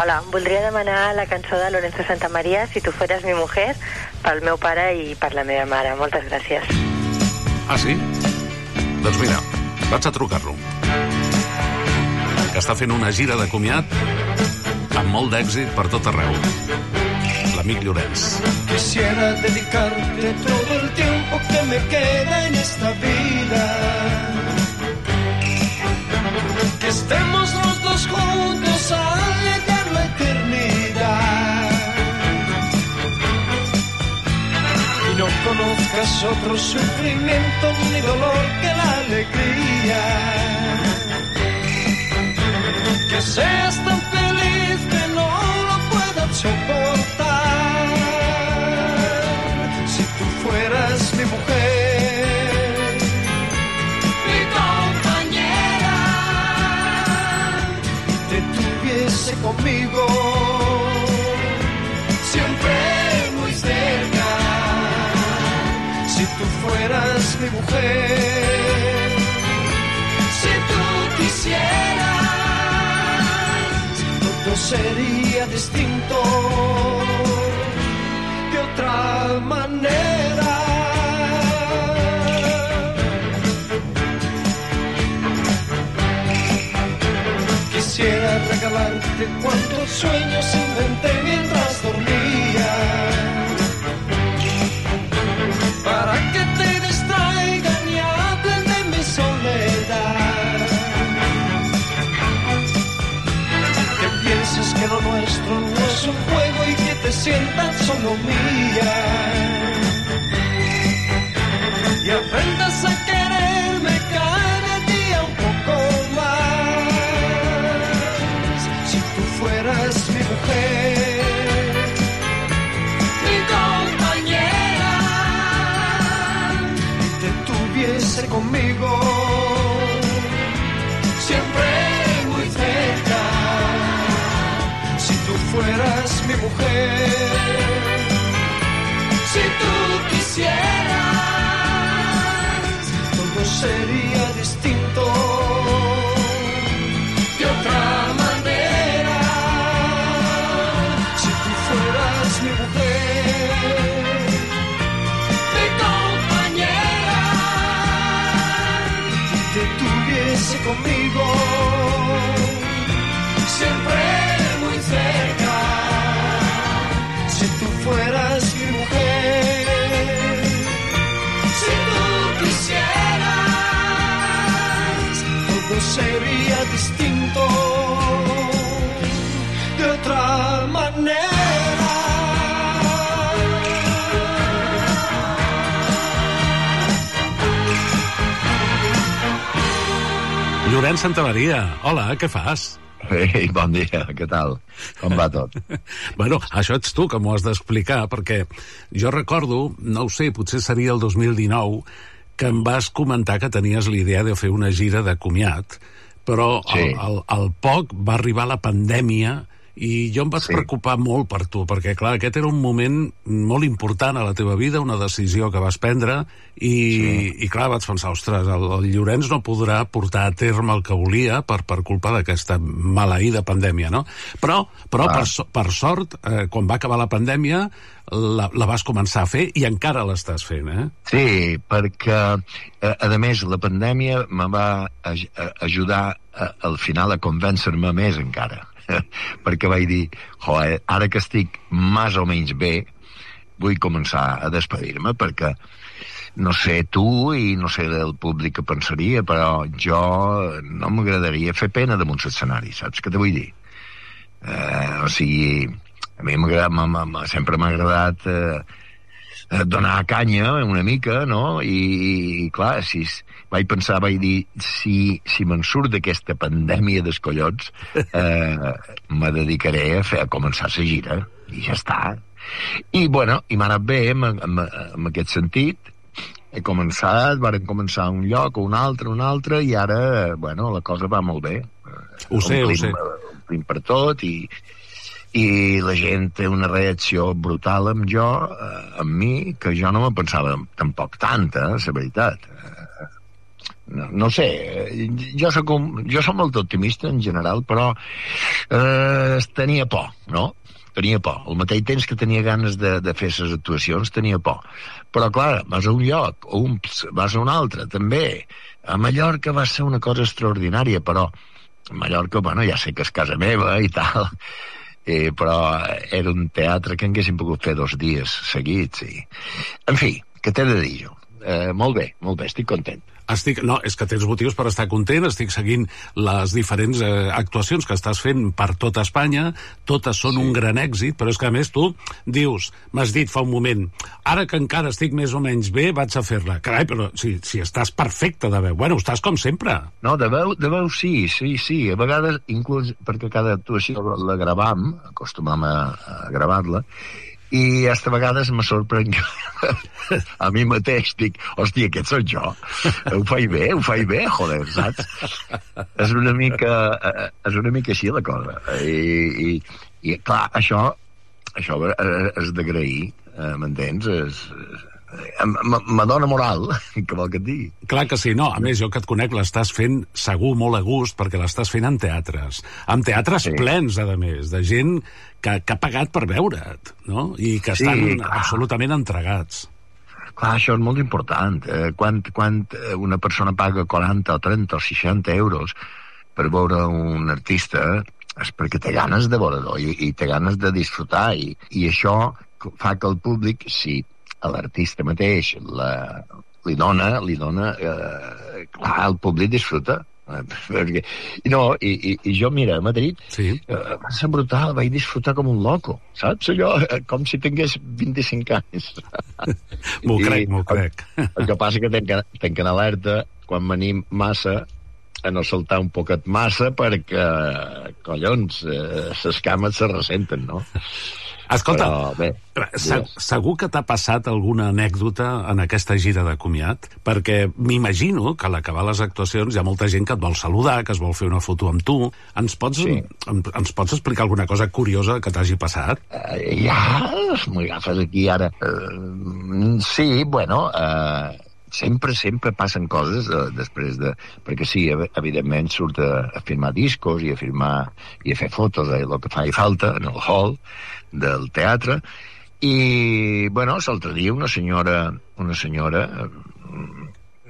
Hola, voldria demanar la cançó de Lorenzo Santamaría, Si tu fueras mi mujer, pel meu pare i per la meva mare. Moltes gràcies. Ah, sí? Doncs mira, vaig a trucar-lo. Que està fent una gira de comiat amb molt d'èxit per tot arreu. L'amic Llorenç. Quisiera dedicarte todo el tiempo que me queda en esta vida. Que estemos los dos juntos al llegar la eternidad. Y no conozcas otro sufrimiento ni dolor que la alegría. que seas tan feliz soportar. Si tú fueras mi mujer, mi compañera, te tuviese conmigo, siempre muy cerca. Si tú fueras mi mujer, si tú quisieras, sería distinto de otra manera. Quisiera regalarte cuantos sueños inventé mientras nuestro no es un juego y que te sientas solo mía. Y aprendas a quererme cada día un poco más. Si tú fueras mi mujer, mi compañera, y te tuviese conmigo, mi mujer, si tú quisieras, todo sería distinto. De otra manera. Si tú fueras mi mujer, mi compañera, te tuviese conmigo, fueras mi mujer, si tú quisieras, todo sería distinto de otra manera. Llorenç Santamaria, hola, què fas? Ei, bon dia, què tal? Com va tot? *laughs* bueno, això ets tu que m'ho has d'explicar, perquè jo recordo, no ho sé, potser seria el 2019, que em vas comentar que tenies la idea de fer una gira de comiat, però Sí. al, al, al poc va arribar la pandèmia i jo em vaig sí. preocupar molt per tu, perquè, clar, aquest era un moment molt important a la teva vida, una decisió que vas prendre, i, sí. i clar, vaig pensar, ostres, el, el Llorenç no podrà portar a terme el que volia per, per culpa d'aquesta maleïda pandèmia, no? Però, però Ah. per, per sort, eh, quan va acabar la pandèmia, la, la vas començar a fer i encara l'estàs fent, eh? Sí, perquè, eh, a més, la pandèmia me va aj a- ajudar a, al final a convèncer-me més encara. *laughs* perquè vaig dir, joder, ara que estic més o menys bé, vull començar a despedir-me, perquè no sé tu i no sé el públic que pensaria, però jo no m'agradaria fer pena damunt l'escenari, saps què te vull dir? Eh, o sigui, a mi m'agrada, sempre m'ha agradat eh, eh, donar canya una mica, no? I, i clar, si vaig pensar, vaig dir, si, si me'n surt d'aquesta pandèmia dels collons, *laughs* eh, me dedicaré a, fer, a començar la gira, i ja està. I, bueno, i m'ha anat bé en, en, en aquest sentit, he començat, varen començar un lloc, un altre, un altre, i ara, eh, bueno, la cosa va molt bé. Ho sé, ho sé. Omplim per tot, i, i la gent té una reacció brutal amb jo, eh, amb mi, que jo no me pensava tampoc tanta, la veritat. No, no sé, jo soc, un, jo soc molt optimista en general, però eh, tenia por, no? Tenia por. Al mateix temps que tenia ganes de, de fer les actuacions, tenia por. Però, clar, vas a un lloc, o un, vas a un altre, també. A Mallorca va ser una cosa extraordinària, però a Mallorca, bueno, ja sé que és casa meva i tal, eh, però era un teatre que haguéssim pogut fer dos dies seguits. I... En fi, què t'he de dir jo? Eh, molt bé, molt bé, estic content. Estic, no, és que tens motius per estar content, estic seguint les diferents eh, actuacions que estàs fent per tota Espanya, totes són sí. un gran èxit, però és que a més tu dius, m'has dit fa un moment, ara que encara estic més o menys bé, vaig a fer-la. Carai, però si, si estàs perfecte de veu, bueno, estàs com sempre. No, de veu, de veu sí, sí, sí. A vegades, inclús perquè cada actuació la gravam, acostumam a, a gravar-la, i a vegades me sorprèn que *laughs* a mi mateix dic, hòstia, aquest sóc jo. *laughs* Ho faig bé, ho faig bé, joder, saps? És una mica, eh, és una mica així la cosa. I, i, i clar, això, això eh, és d'agrair, eh, m'entens? És, eh, m- me dona moral, *laughs* que vol que et digui. Clar que sí, no, a més, jo que et conec l'estàs fent segur molt a gust, perquè l'estàs fent en teatres. En teatres sí. plens, a més, de gent que, que ha pagat per veure't, no? I que Sí, estan clar. absolutament entregats. Clar, això és molt important. Eh, quan, quan eh, una persona paga 40 o 30 o 60 euros per veure un artista és perquè té ganes de veure-lo i, i té ganes de disfrutar i, i això fa que el públic, si a l'artista mateix la, li dona, li dona eh, clar, el públic disfruta Eh, *laughs* perquè, no, i, i, i jo, mira, a Madrid sí. eh, va ser brutal, vaig disfrutar com un loco, saps? Allò, *laughs* com si tingués 25 anys. *laughs* M'ho crec, m'ho el- crec. El que passa que tenc, tenc en alerta quan venim massa a no saltar un poquet massa perquè, collons, eh, cames se ressenten, no? Escolta, Però, bé, Se segur que t'ha passat alguna anècdota en aquesta gira de comiat? Perquè m'imagino que a l'acabar les actuacions hi ha molta gent que et vol saludar, que es vol fer una foto amb tu. Ens pots, Sí. en, ens pots explicar alguna cosa curiosa que t'hagi passat? Eh, ja, m'agafes aquí ara. Eh, sí, bueno, eh, sempre, sempre passen coses eh, després de... Perquè sí, ev- evidentment surt a, a firmar discos i a firmar i a fer fotos de lo que fa i falta en el hall del teatre i, bueno, l'altre dia una senyora una senyora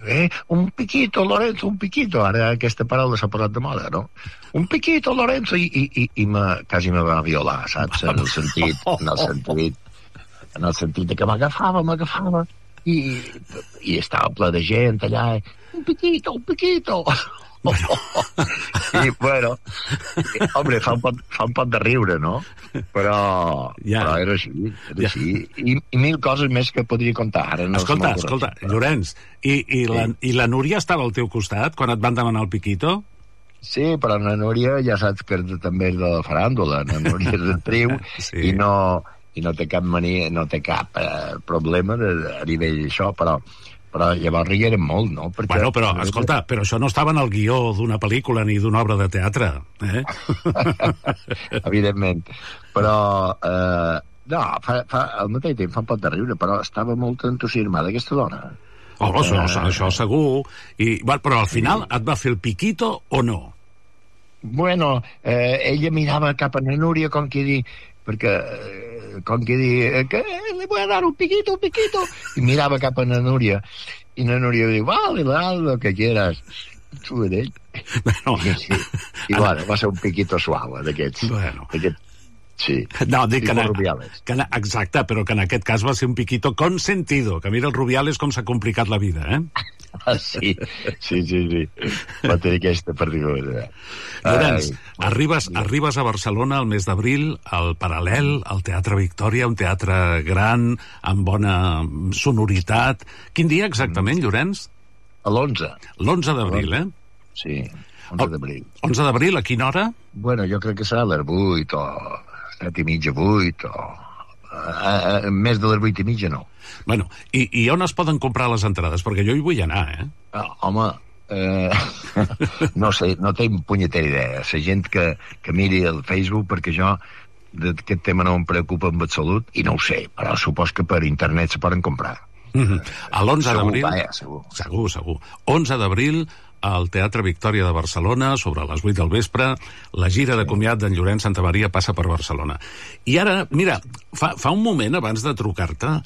eh, un piquito, Lorenzo, un piquito. Ara aquesta paraula s'ha posat de moda, no? Un piquito, Lorenzo, i, i, i, i me, quasi me va violar, saps? En el sentit, en el sentit, en el sentit de que m'agafava, m'agafava, i, i estava ple de gent allà, i, un piquito, un piquito. *laughs* I, bueno, i, hombre, fa un, pot, fa un pot de riure, no? Però, Ja. però era així, era Ja. així. I, I mil coses més que podria contar. Ara no escolta, escolta, Llorenç, i, i, la, i la Núria estava al teu costat quan et van demanar el piquito? Sí, però la Núria ja saps que també és de la faràndula. La Núria és actriu *laughs* Sí. i no, i no té cap mania, no té cap eh, problema de, a nivell d'això, però, però llavors rigueren molt, no? Perquè, Bueno, però, escolta, però això no estava en el guió d'una pel·lícula ni d'una obra de teatre, eh? *laughs* evidentment. Però, eh, no, fa, fa, al mateix temps fa un pot de riure, però estava molt entusiasmada aquesta dona. Oh, això, Eh, això segur. I, bueno, però al final et va fer el piquito o no? Bueno, eh, ella mirava cap a la Núria com que dir, perquè eh, com que dir, eh, que le voy a dar un piquito, un piquito, i mirava cap a la Núria, i la Núria diu, vale, vale, lo que quieras. Tu ell. Bueno, I, i bueno, va ser un piquito suau, d'aquests. Bueno. D'aquest, sí. No, dic que, Rubiales. que exacte, però que en aquest cas va ser un piquito consentido, que mira el Rubiales com s'ha complicat la vida, eh? Ah, sí, sí, sí, sí. Va tenir aquesta particularitat. Llorenç, arribes, arribes a Barcelona el mes d'abril, al Paral·lel, al Teatre Victòria, un teatre gran, amb bona sonoritat. Quin dia exactament, Llorenç? A l'11. L'11 d'abril, eh? Sí, 11 d'abril. 11 d'abril, a quina hora? Bueno, jo crec que serà a les 8 o 7 i mitja, 8 o... Uh, uh, més de les 8 i mitja no. Bueno, i, i on es poden comprar les entrades? Perquè jo hi vull anar, eh? Uh, home, eh, *laughs* no sé, no tinc punyetera idea. La gent que, que miri el Facebook, perquè jo d'aquest tema no em preocupa en absolut, i no ho sé, però supos que per internet se poden comprar. Mm -hmm. A l'11 Segur, d'abril... segur. Segur, segur. 11 d'abril, al Teatre Victòria de Barcelona, sobre les 8 del vespre, la gira de comiat d'en Llorenç Santa Maria passa per Barcelona. I ara, mira, fa, fa un moment, abans de trucar-te,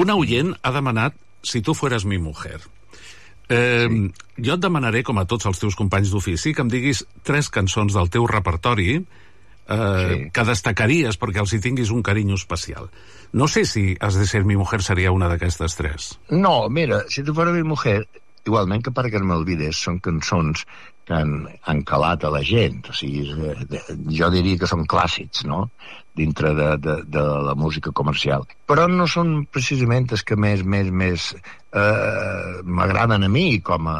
un oient ha demanat si tu fueres mi mujer. Eh, sí. Jo et demanaré, com a tots els teus companys d'ofici, que em diguis tres cançons del teu repertori eh, sí. que destacaries perquè els hi tinguis un carinyo especial. No sé si Has de ser mi mujer seria una d'aquestes tres. No, mira, si tu fuera mi mujer, igualment que Per que no m'olvides són cançons que han, han calat a la gent. O sigui, de, de, jo diria que són clàssics, no?, dintre de, de, de la música comercial. Però no són precisament els que més, més, més eh, m'agraden a mi com a...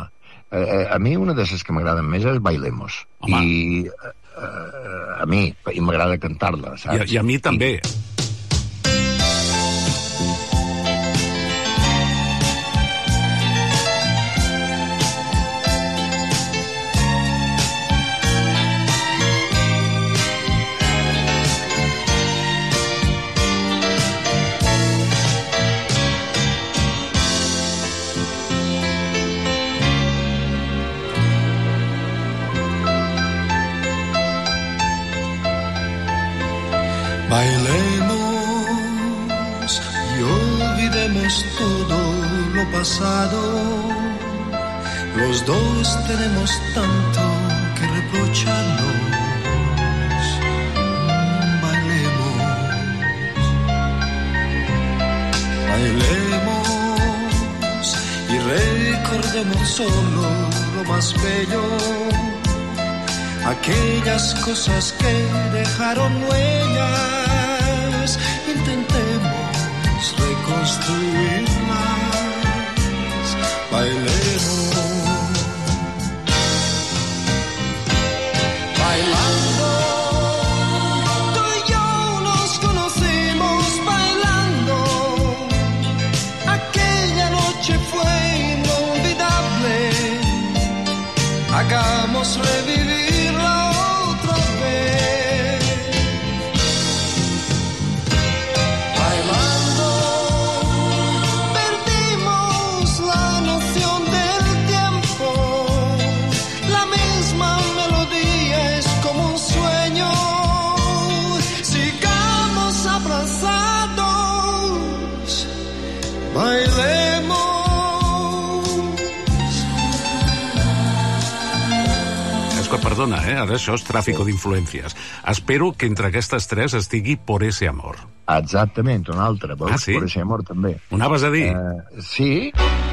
Eh, a mi una de les que m'agraden més és Bailemos. Home. I eh, a mi, i m'agrada cantar-la, I, saps? I a mi també. Bailemos tanto que reprocharnos. Bailemos, bailemos y recordemos solo lo más bello aquellas cosas que dejaron huellas. Intentemos reconstruirlas. Bailemos. Perdona, eh? Ara això és tràfico d'influències. Espero que entre aquestes tres estigui Por ese amor. Exactament, una altra. Veus? Ah, sí? Por ese amor, també. Ho anaves a dir? Eh, sí, Solo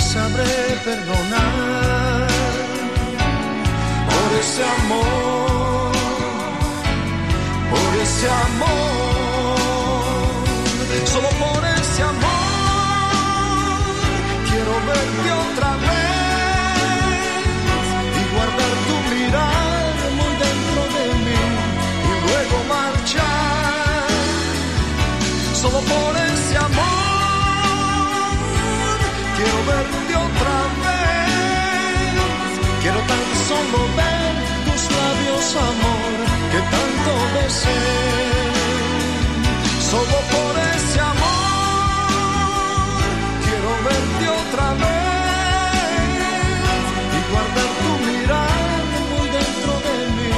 sabré perdonar. Por ese amor, por ese amor, solo por ese amor quiero verte otra vez y guardar tu mirar muy dentro de mí y luego marchar. Solo por quiero verte otra vez. Quiero tan solo ver tus labios, amor, que tanto besé. Solo por ese amor quiero verte otra vez y guardar tu mirada muy dentro de mí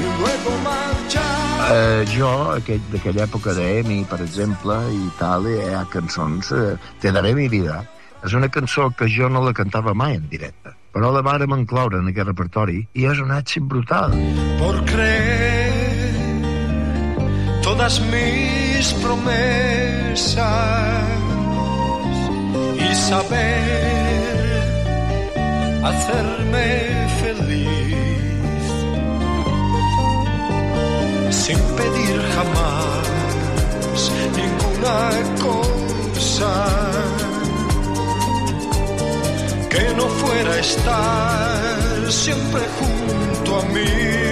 y luego marchar. Eh, jo, aquell, d'aquella època d'Emi, per exemple, i tal, hi ha cançons... Eh, Te daré mi vida. És una cançó que jo no la cantava mai en directe, però la vàrem incloure en aquest repertori i és un èxit brutal. por creer todas mis promesas y saber hacerme feliz sin pedir jamás ninguna cosa que no fuera estar siempre junto a mí.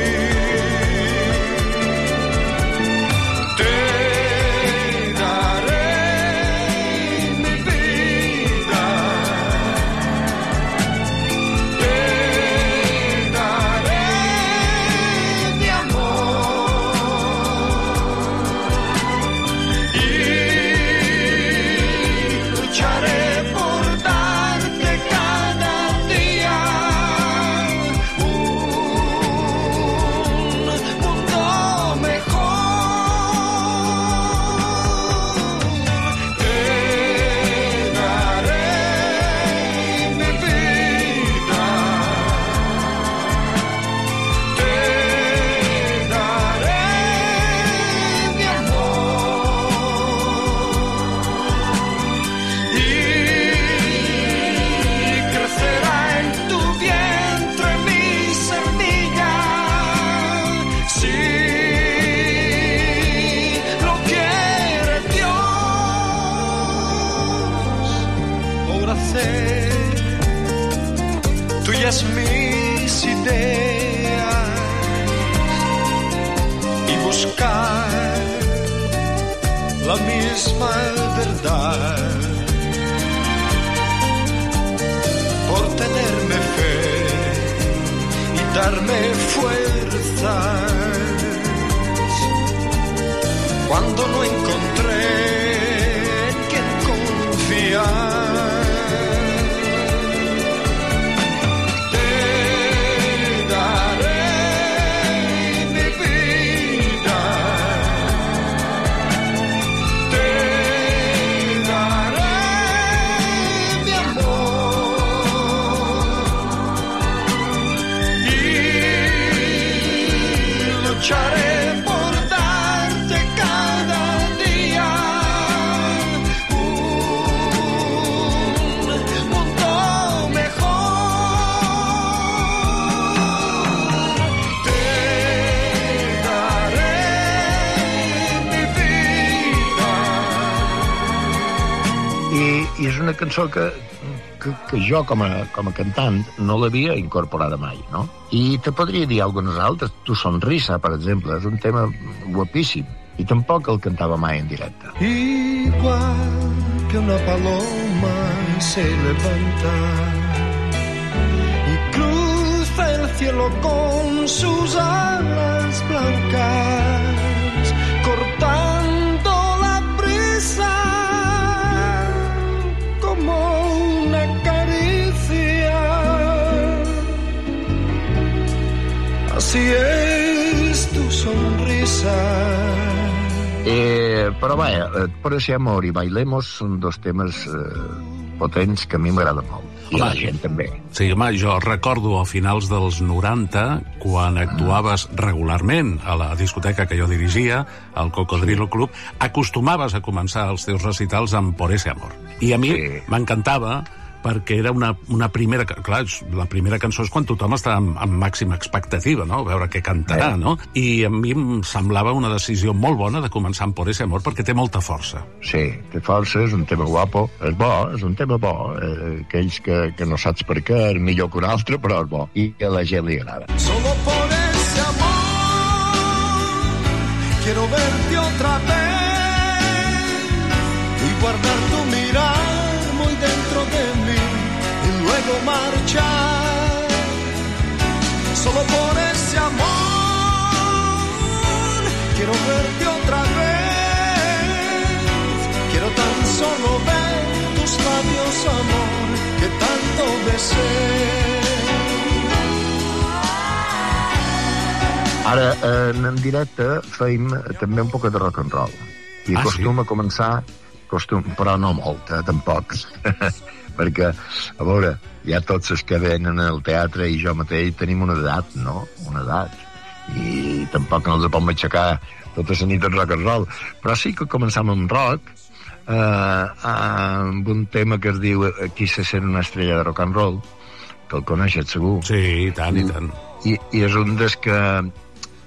La misma verdad por tenerme fe y darme fuerzas cuando no encontré en quien confiar. Cançó que, que, que jo, com a, com a cantant, no l'havia incorporada mai, no? I te podria dir algunes altres. Tu Sonrisa, per exemple, és un tema guapíssim. I tampoc el cantava mai en directe. Igual que una paloma se levanta y cruza el cielo con sus alas blancas, cortando Así es tu sonrisa. Eh, però vaja, eh, Por ese amor i Bailemos són dos temes eh, potents que a mi m'agraden molt. I la gent també. Sí, home, jo recordo a finals dels 90, quan actuaves regularment a la discoteca que jo dirigia, al Cocodrilo Club, acostumaves a començar els teus recitals amb Por ese amor. I a mi m'encantava perquè era una, una primera... Clar, la primera cançó és quan tothom està amb, amb màxima expectativa, no? A veure què cantarà, Eh. no? I a mi em semblava una decisió molt bona de començar amb Por ese amor perquè té molta força. Sí, té força, és un tema guapo, és bo, és un tema bo, eh, aquells que, que no saps per què, és millor que un altre, però és bo, i que a la gent li agrada. Solo por ese amor quiero verte otra vez y guardar tu mirar lasciarlo marchar solo por ese amor. Quiero verte otra vez, quiero tan solo ver tus labios, amor, que tanto deseo. Ara, en, en directe, feim també un poc de rock and roll. I ah, acostuma sí? a començar, costum, però no molt, eh, tampoc. *laughs* Perquè, a veure, ja tots els que venen al teatre i jo mateix tenim una edat, no? Una edat. I tampoc no els podem aixecar tota la nit en rock and roll. Però sí que començam amb rock, eh, amb un tema que es diu Qui se sent una estrella de rock and roll, que el coneixes segur. Sí, i tant, i tant. I, i és un dels que...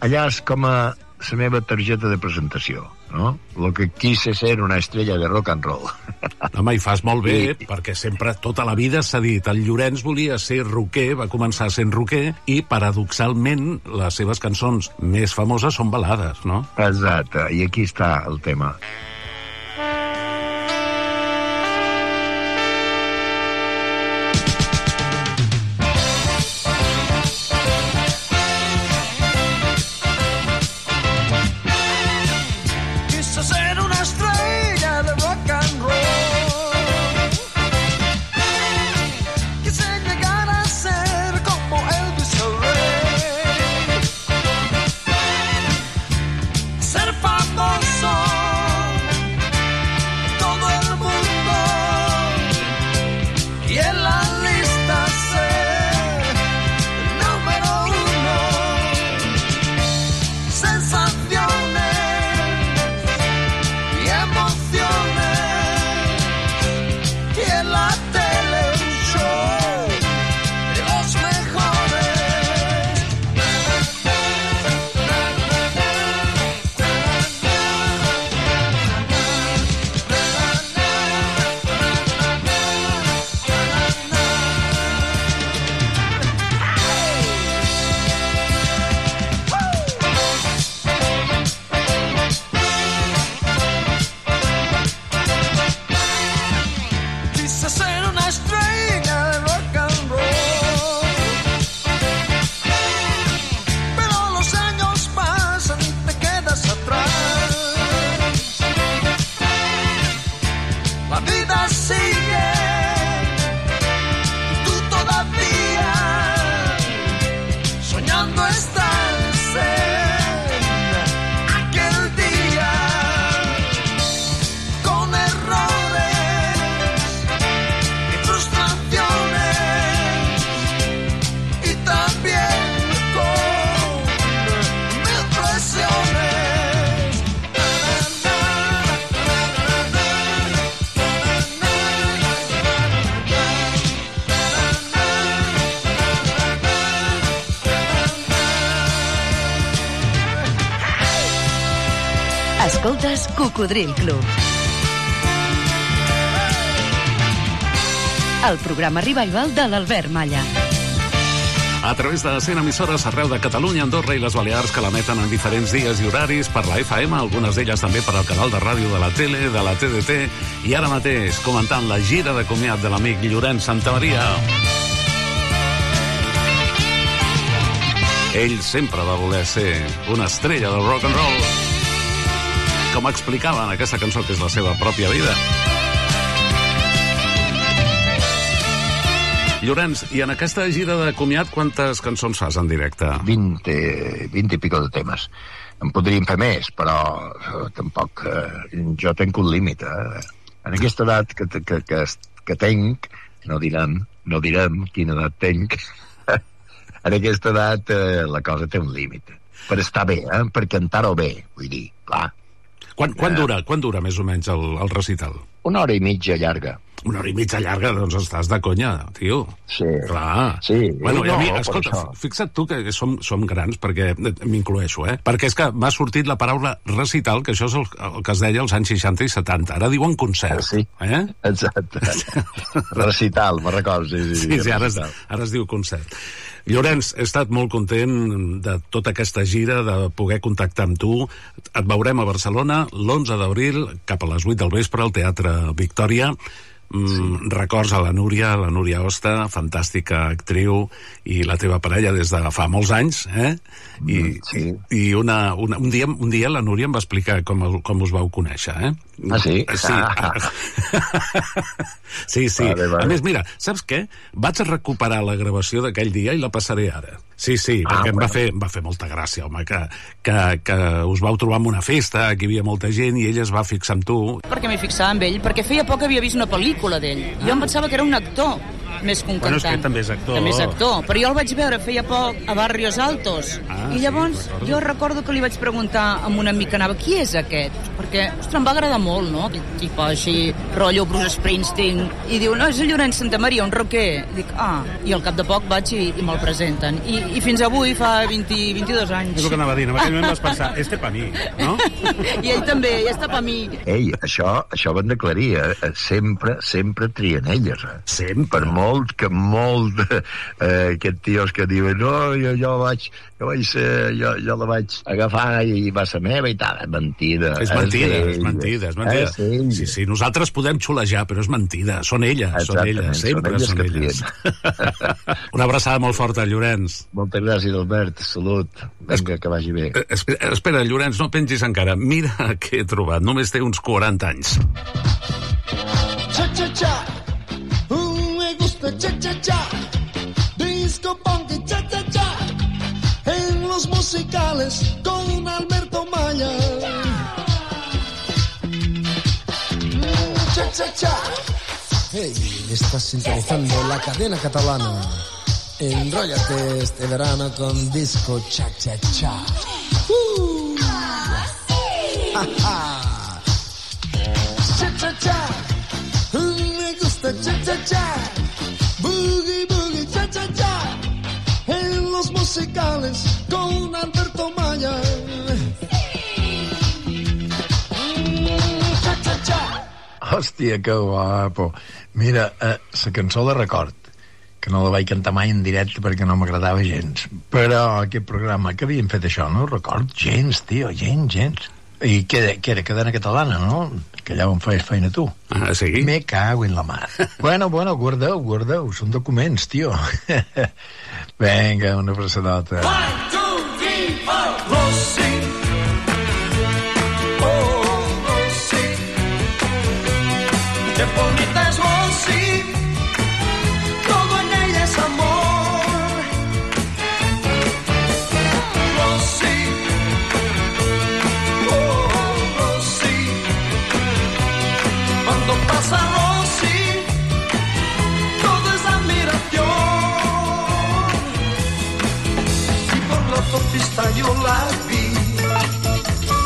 Allà és com a la meva targeta de presentació, no? Lo que quise ser una estrella de rock and roll. *laughs* Home, i fas molt bé, perquè sempre, tota la vida s'ha dit, el Llorenç volia ser roquer, va començar sent roquer, i paradoxalment les seves cançons més famoses són balades, no? Exacte, i aquí està el tema. Cocodril Club. El programa revival de l'Albert Malla. A través de 100 emissores arreu de Catalunya, Andorra i les Balears que l'emeten en diferents dies i horaris per la FM, algunes d'elles també per al canal de ràdio de la tele, de la TDT, i ara mateix comentant la gira de comiat de l'amic Llorenç Santamaria. Ell sempre va voler ser una estrella del rock and roll. Com explicava en aquesta cançó que és la seva pròpia vida. Llorenç, i en aquesta gira de comiat quantes cançons fas en directe? 20, 20 i pico de temes. En podríem fer més, però eh, tampoc... Eh, jo tenc un límit. Eh? En aquesta edat que, que, que, que tenc, no direm, no direm quina edat tenc, *laughs* en aquesta edat eh, la cosa té un límit. Per estar bé, eh? per cantar-ho bé, vull dir, clar. Quan, quan, dura, quan dura més o menys el, el recital? Una hora i mitja llarga. Una hora i mitja llarga, doncs estàs de conya, tio. Sí. Clar. Sí. Bueno, i a No, mi, escolta, fixa't tu que som, som grans, perquè m'incloeixo, eh? Perquè és que m'ha sortit la paraula recital, que això és el, el que es deia als anys 60 i 70. Ara diuen concert. Sí. Eh? Exacte. *laughs* Recital, me recordo. Sí, sí, Sí, sí, ara es, ara es diu concert. Llorenç, he estat molt content de tota aquesta gira, de poder contactar amb tu. Et veurem a Barcelona l'11 d'abril, cap a les 8 del vespre, al Teatre Victòria. Mm, records a la Núria, la Núria Osta, fantàstica actriu, i la teva parella des de fa molts anys, eh? I, Mm, sí. i una, una, un, dia, un dia la Núria em va explicar com, com us vau conèixer, eh? Ah, sí? Sí, *laughs* sí, sí. Vale, vale. A més, mira, saps què? Vaig recuperar la gravació d'aquell dia i la passaré ara. Sí, sí, Ah, perquè em va bueno. fer, em va fer molta gràcia, home, que, que, que us vau trobar en una festa, que hi havia molta gent, i ella es va fixar en tu. Perquè m'hi fixava amb ell, perquè feia poc havia vist una pel·lícula d'ell. Jo em pensava que era un actor, més que un Bueno, és cantant. que també és actor. També és actor, però jo el vaig veure feia poc a Barrios Altos. Ah, I llavors sí, recordo. jo recordo que li vaig preguntar a un amic que anava qui és aquest? Perquè, ostres, em va agradar molt, no? Aquest tipus així, rotllo Bruce Springsteen. I diu, no, és el Llorenç Santa Maria, un rocker. I dic, ah, i al cap de poc vaig i, i me'l presenten. I, I fins avui fa 20, 22 anys. És el que anava a dir, en aquell moment vas pensar, este pa mi, no? *laughs* I ell també, ja està per mi. Ei, això, això ho hem d'aclarir, eh? Eh, Sempre, sempre trien elles, eh? Sempre. Per molt que molt eh, aquests tios que diuen no, jo, jo vaig, jo vaig ser, jo, jo la vaig agafar i va ser meva i tal. Mentida. És mentida, és d'elles. mentida, és mentida. És d'elles. Sí, sí, nosaltres podem xulejar, però és mentida. Són elles, són Exactament, elles, sempre són elles són elles. *laughs* Una abraçada molt forta, Llorenç. Moltes gràcies, Albert. Salut. Vinga, que vagi bé. Eh, Espera, espera, Llorenç, no pengis encara. Mira *laughs* què he trobat. Només té uns 40 anys. Cha cha cha. Uh, me gusta cha cha cha. Disco punk y cha cha cha. En los musicales con Alberto Maya. Mm, Cha cha cha. Hey, estás sintonizando la cadena catalana. Enróllate este verano con disco cha cha cha. Uh. Ja, ja. Cha cha cha. Me gusta cha cha cha. Boogie boogie cha cha cha. En los musicales con Alberto Maya. Cha cha cha. Hòstia, que guapo. Mira, eh, la cançó la record, que no la vaig cantar mai en directe perquè no m'agradava gens. Però aquest programa, que havien fet això, no record gens, tio, gens, gens. I què, era- què era, cadena catalana, no? Que allà on feies feina tu. Ah, sí? Me cago en la mar. *laughs* bueno, bueno, guardeu, guardeu, són documents, tio. *laughs* Vinga, una abraçadota. Oh, Rosy. Qué bonita es Rosy.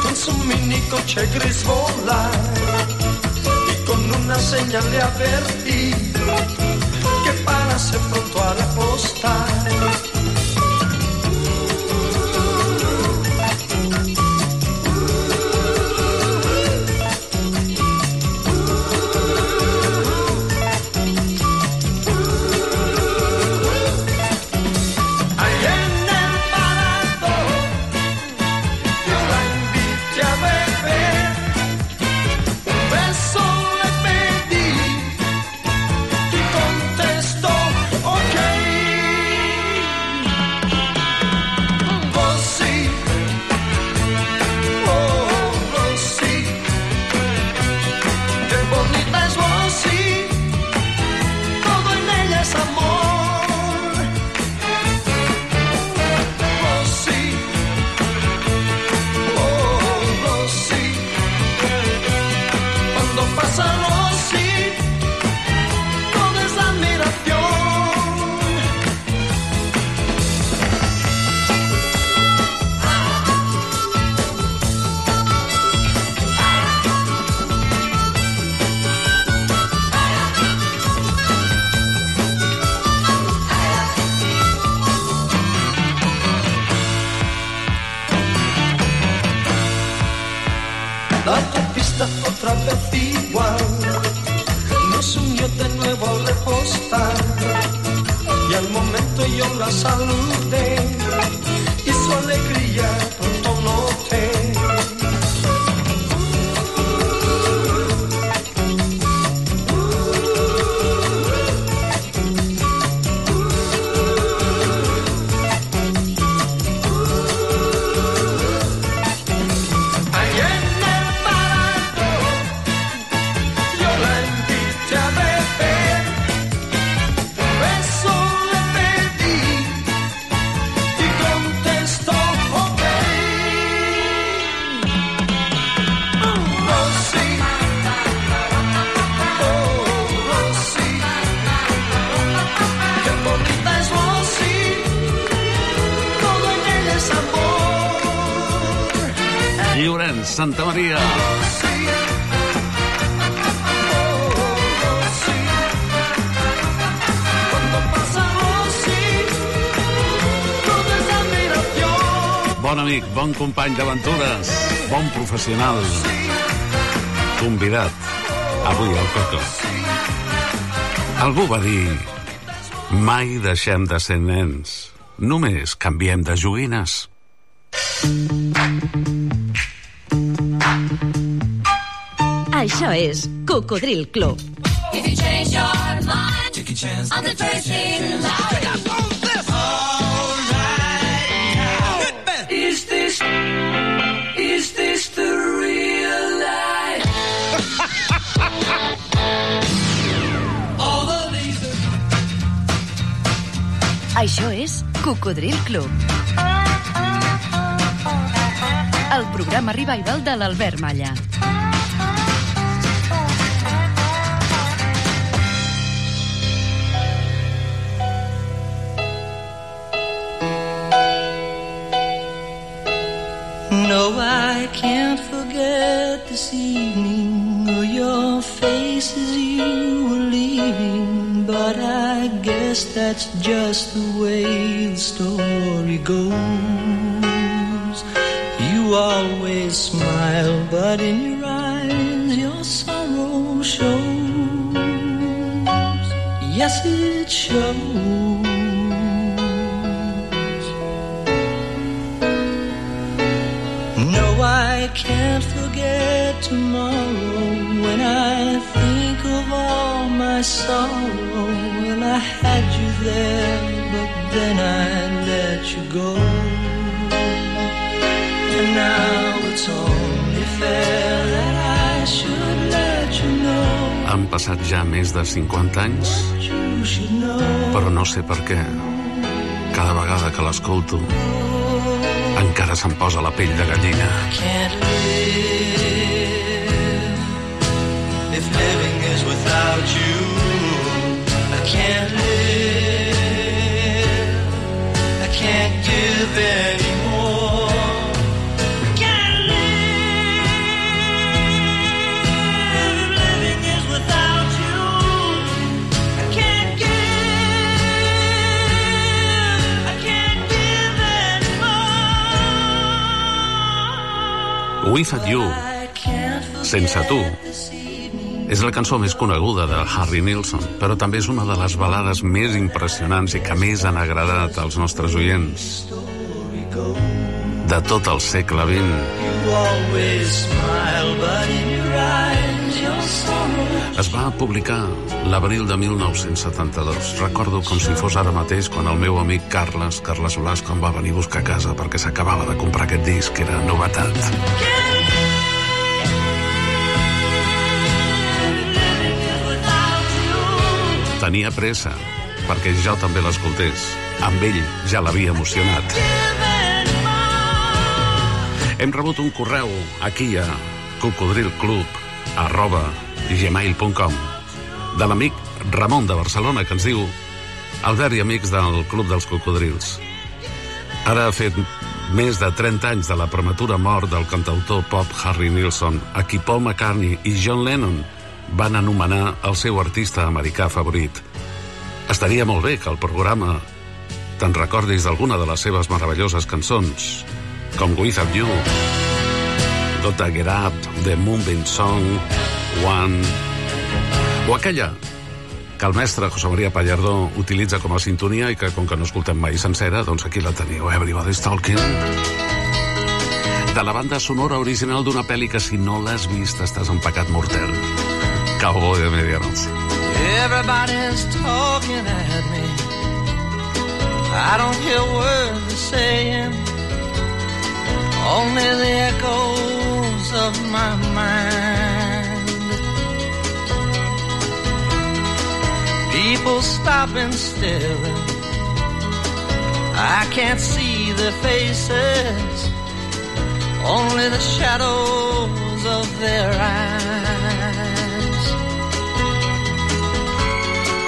Con su mini coche gris volar y con una señal le advertí que parase pronto a la posta. Otra vez igual nos unió de nuevo al repostar. Y al momento yo la saludé Santa Maria. Bon amic, bon company d'aventures, bon professional, convidat avui al Coco. Algú va dir mai deixem de ser nens, només canviem de joguines. És Cocodril Club. If you change your mind, take a chance. I'm the first thing loud. Is this, is this the real life? *laughs* Això és Cocodril Club. El programa revival de l'Albert Malla. Can't forget this evening or your face as you were leaving. But I guess that's just the way the story goes. There, but then I let you go. And now it's only fair that I should let you know. Han passat ja més de 50 anys, però no sé per què. Cada vegada que l'escolto, encara se'm posa la pell de gallina. can't live if living is without you. I can't live. With You, Sense tu, és la cançó més coneguda de Harry Nilsson, però també és una de les balades més impressionants i que més han agradat als nostres oients de tot el segle XX. Es va publicar l'abril de 1972. Recordo com si fos ara mateix quan el meu amic Carles, Carles Blasco, em va venir a buscar a casa perquè s'acabava de comprar aquest disc, que era novetat. Tenia pressa, perquè jo també l'escoltés. Amb ell ja l'havia emocionat. Hem rebut un correu aquí a cocodrilclub arroba gmail.com de l'amic Ramon de Barcelona que ens diu Albert i amics del Club dels Cocodrils ara ha fet més de 30 anys de la prematura mort del cantautor pop Harry Nilsson a qui Paul McCartney i John Lennon van anomenar el seu artista americà favorit estaria molt bé que el programa te'n recordis d'alguna de les seves meravelloses cançons com Without You, Gotta Get Up, The Moonbeam Song, One, o aquella que el mestre José María Pallardó utilitza com a sintonia i que, com que no escoltem mai sencera, doncs aquí la teniu, Everybody's Talking. De la banda sonora original d'una pel·li que si no l'has vist estàs en pecat mortel. Cowboy de Medianoche. Everybody's talking at me. I don't hear words they're saying, only the echoes of my mind. People stop and staring. I can't see their faces, only the shadows of their eyes.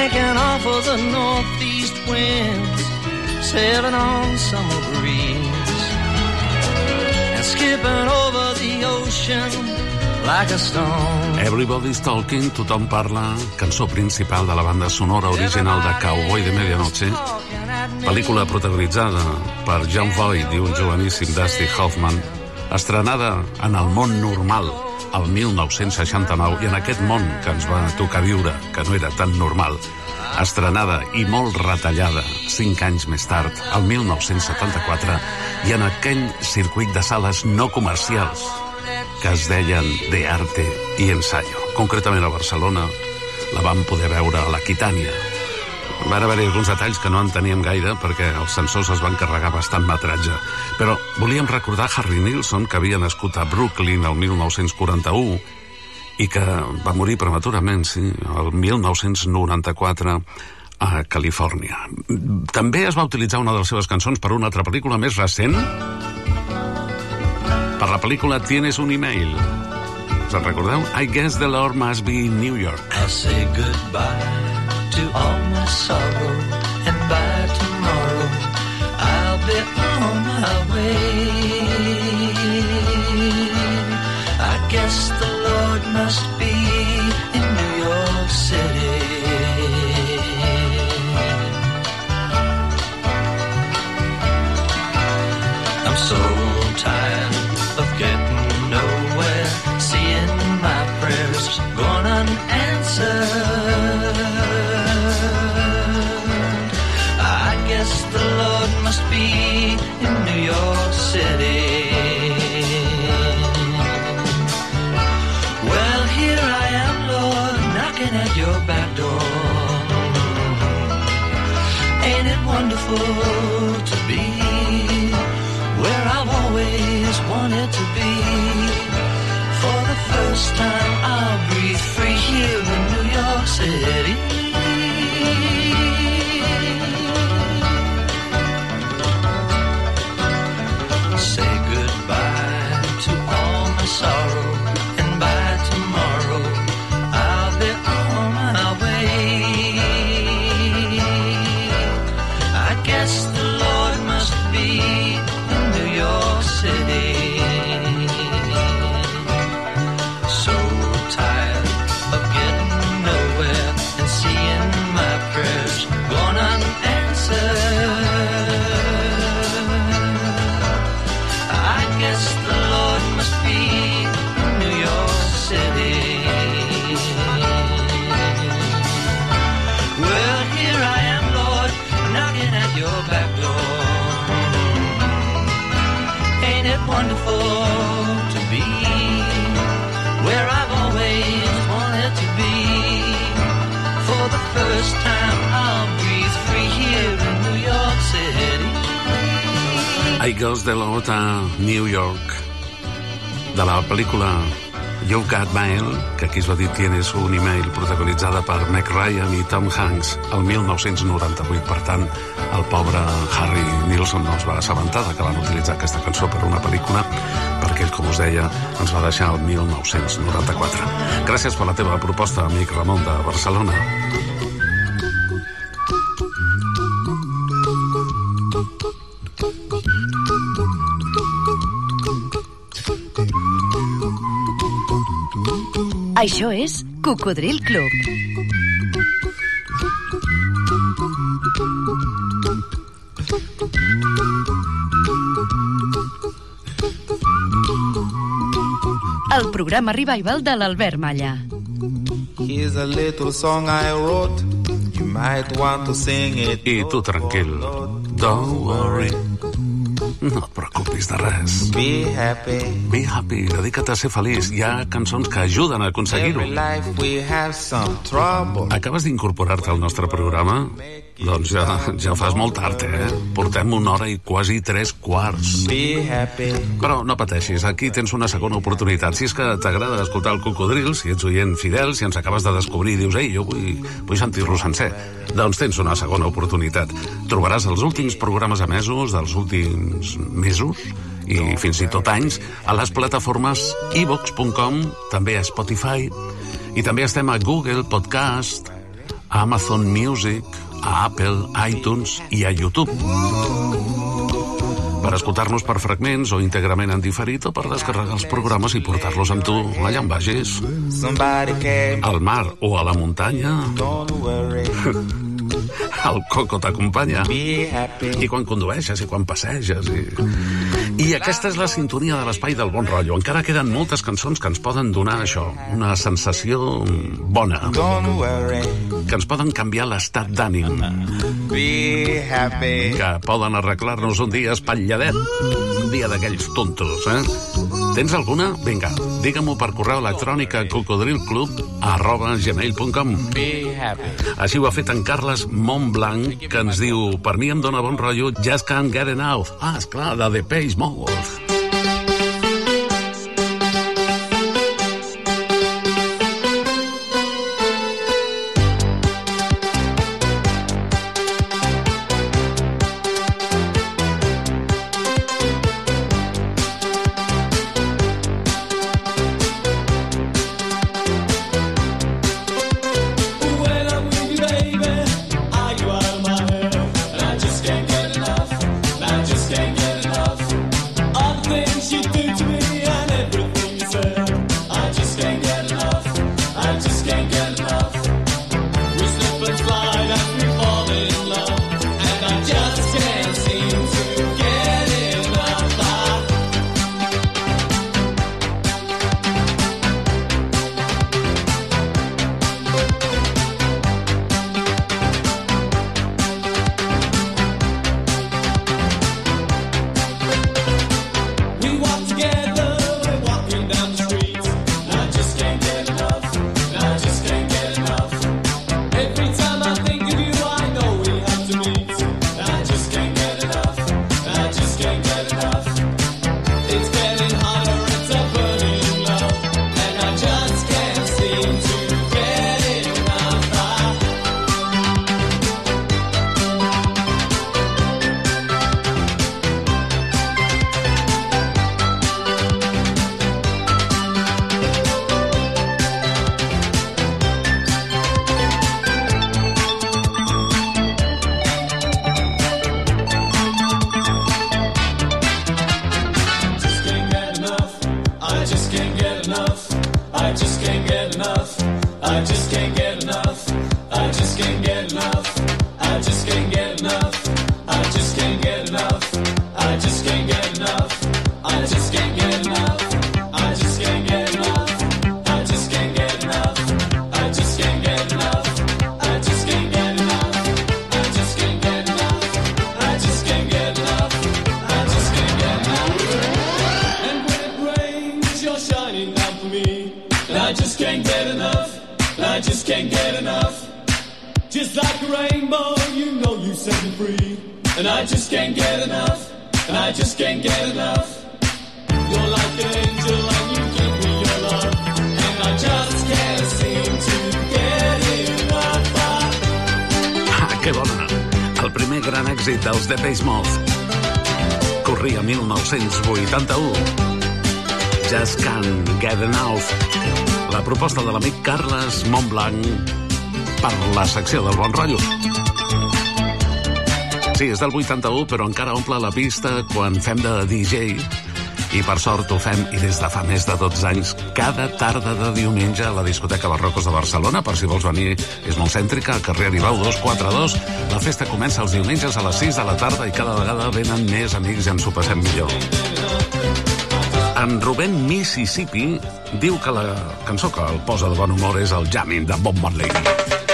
Banking off of the northeast winds, sailing on summer breeze, and skipping over the ocean like a stone. Everybody's Talking, tothom parla, cançó principal de la banda sonora original de Cowboy de Medianoche, pel·lícula protagonitzada per John Voight i un joveníssim Dusty Hoffman, estrenada en el món normal el 1969 i en aquest món que ens va tocar viure, que no era tan normal, estrenada i molt retallada cinc anys més tard, el 1974, i en aquell circuit de sales no comercials que es deien De Arte i Ensayo. Concretament a Barcelona la vam poder veure a l'Aquitània. Van haver-hi alguns detalls que no en teníem gaire perquè els censors es van carregar bastant metratge. Però volíem recordar Harry Nilsson, que havia nascut a Brooklyn el 1941 i que va morir prematurament, sí, el 1994 a Califòrnia. També es va utilitzar una de les seves cançons per una altra pel·lícula més recent, per la pel·lícula Tienes un email. Us en recordeu? I guess the Lord must be in New York. I'll say goodbye to all my sorrow, and by tomorrow I'll be on my way. I guess the Lord must be I Goes the Lord a New York de la pel·lícula You've Got Mail, que aquí es va dir Tienes un email, protagonitzada per Meg Ryan i Tom Hanks el 1998. Per tant, el pobre Harry Nilsson no es va assabentar de que van utilitzar aquesta cançó per una pel·lícula perquè ell, com us deia, ens va deixar el 1994. Gràcies per la teva proposta, amic Ramon de Barcelona. Això és Cocodril Club. El programa revival de l'Albert Malla. Here's a little song I wrote. You might want to sing it. I tu tranquil. Don't worry. No preocupis de res. Be happy. Be happy, dedica't a ser feliç. Hi ha cançons que ajuden a aconseguir-ho. Acabes d'incorporar-te al nostre programa? Doncs ja, ja fas molt tard, eh? Portem una hora i quasi tres quarts. Be happy. Però no pateixis, aquí tens una segona oportunitat. Si és que t'agrada escoltar el cocodril, si ets oient fidel, si ens acabes de descobrir i dius, ei, jo vull, vull sentir-lo sencer, doncs tens una segona oportunitat. Trobaràs els últims programes emesos dels últims mesos i fins i tot anys a les plataformes ivox.com, també a Spotify, i també estem a Google Podcast, a Amazon Music, a Apple, iTunes i a YouTube per escoltar-nos per fragments o íntegrament en diferit o per descarregar els programes i portar-los amb tu allà on vagis. Al mar o a la muntanya. *laughs* El coco t'acompanya. I quan condueixes i quan passeges. I... I aquesta és la sintonia de l'espai del bon rotllo. Encara queden moltes cançons que ens poden donar això, una sensació bona. Que ens poden canviar l'estat d'ànim. Que poden arreglar-nos un dia espatlladet. Un dia d'aquells tontos, eh? Tens alguna? Vinga, digue-m'ho per correu electrònic a cocodrilclub arroba gmail.com. Així ho ha fet en Carles Montblanc, que ens diu per mi em dóna bon rotllo Just Can't Get Enough. Ah, esclar, de The Page Mode. Set me free. And I just can't get enough. And I just can't get enough. You're like an angel and you give me your love. And I just can't seem to get enough. Ah, que bona! El primer gran èxit dels The Page Mode. Corria 1981. Just Can't Get Enough. La proposta de l'amic Carles Montblanc per la secció del bon rotllo. Sí, és del 81, però encara omple la pista quan fem de DJ i per sort ho fem i des de fa més de 12 anys cada tarda de diumenge a la discoteca Barrocos de Barcelona per si vols venir. És molt cèntrica al carrer Arribau 242 la festa comença els diumenges a les 6 de la tarda i cada vegada venen més amics i ens ho passem millor. En Rubén Mississippi diu que la cançó que el posa de bon humor és el jamming de Bob Marley.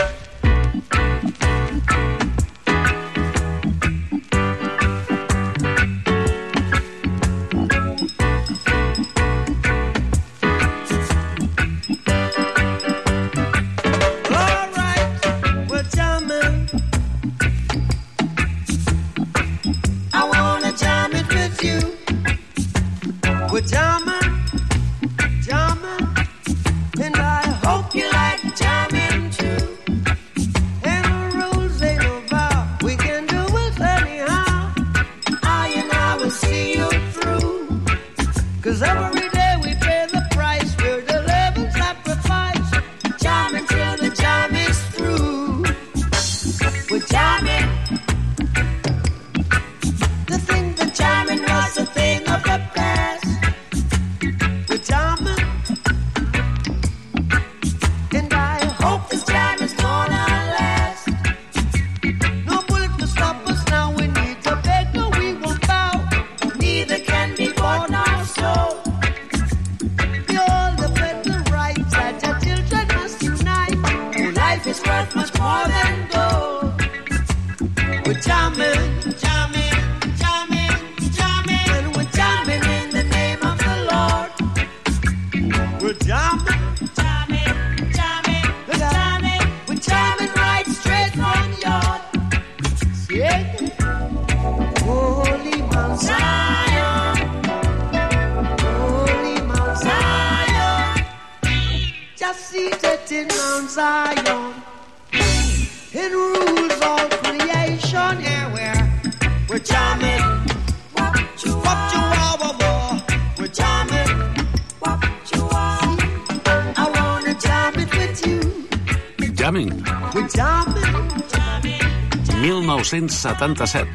1977.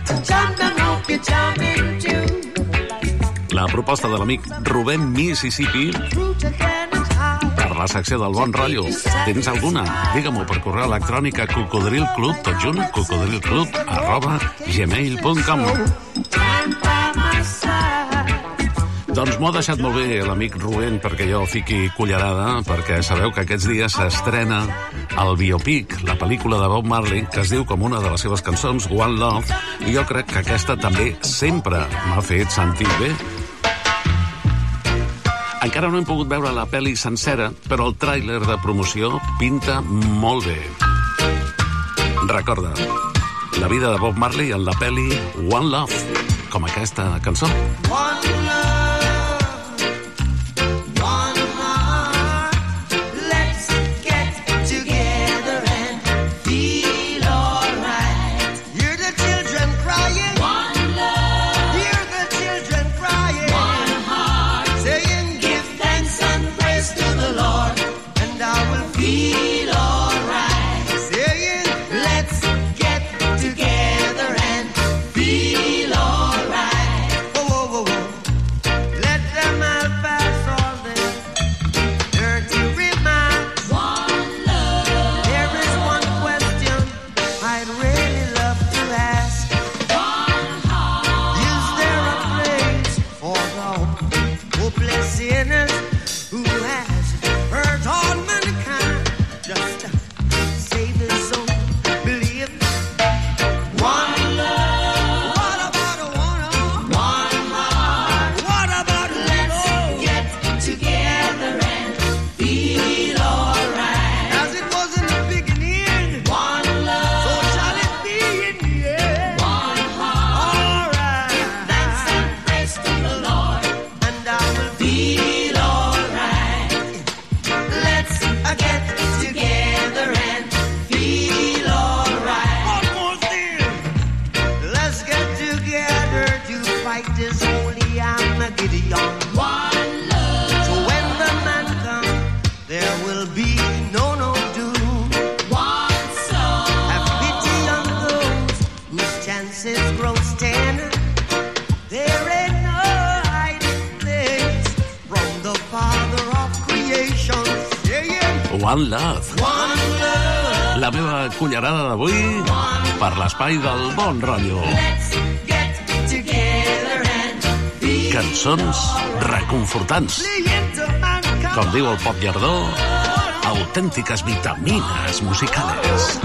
La proposta de l'amic Rubén Mississippi per la secció del Bon Rotllo. Tens alguna? Digue-m'ho per correu electrònic a cocodrilclub, tot junt, cocodrilclub, arroba, gmail.com. Doncs m'ho ha deixat molt bé l'amic Rubén perquè jo fiqui cullerada, perquè sabeu que aquests dies s'estrena el biopic, la pel·lícula de Bob Marley, que es diu com una de les seves cançons, One Love, i jo crec que aquesta també sempre m'ha fet sentir bé. Encara no hem pogut veure la pel·li sencera, però el tràiler de promoció pinta molt bé. Recorda, la vida de Bob Marley en la pel·li One Love, com aquesta cançó. One l'espai del bon rotllo. Cançons reconfortants. Com diu el Pop Llardó, autèntiques vitamines musicales.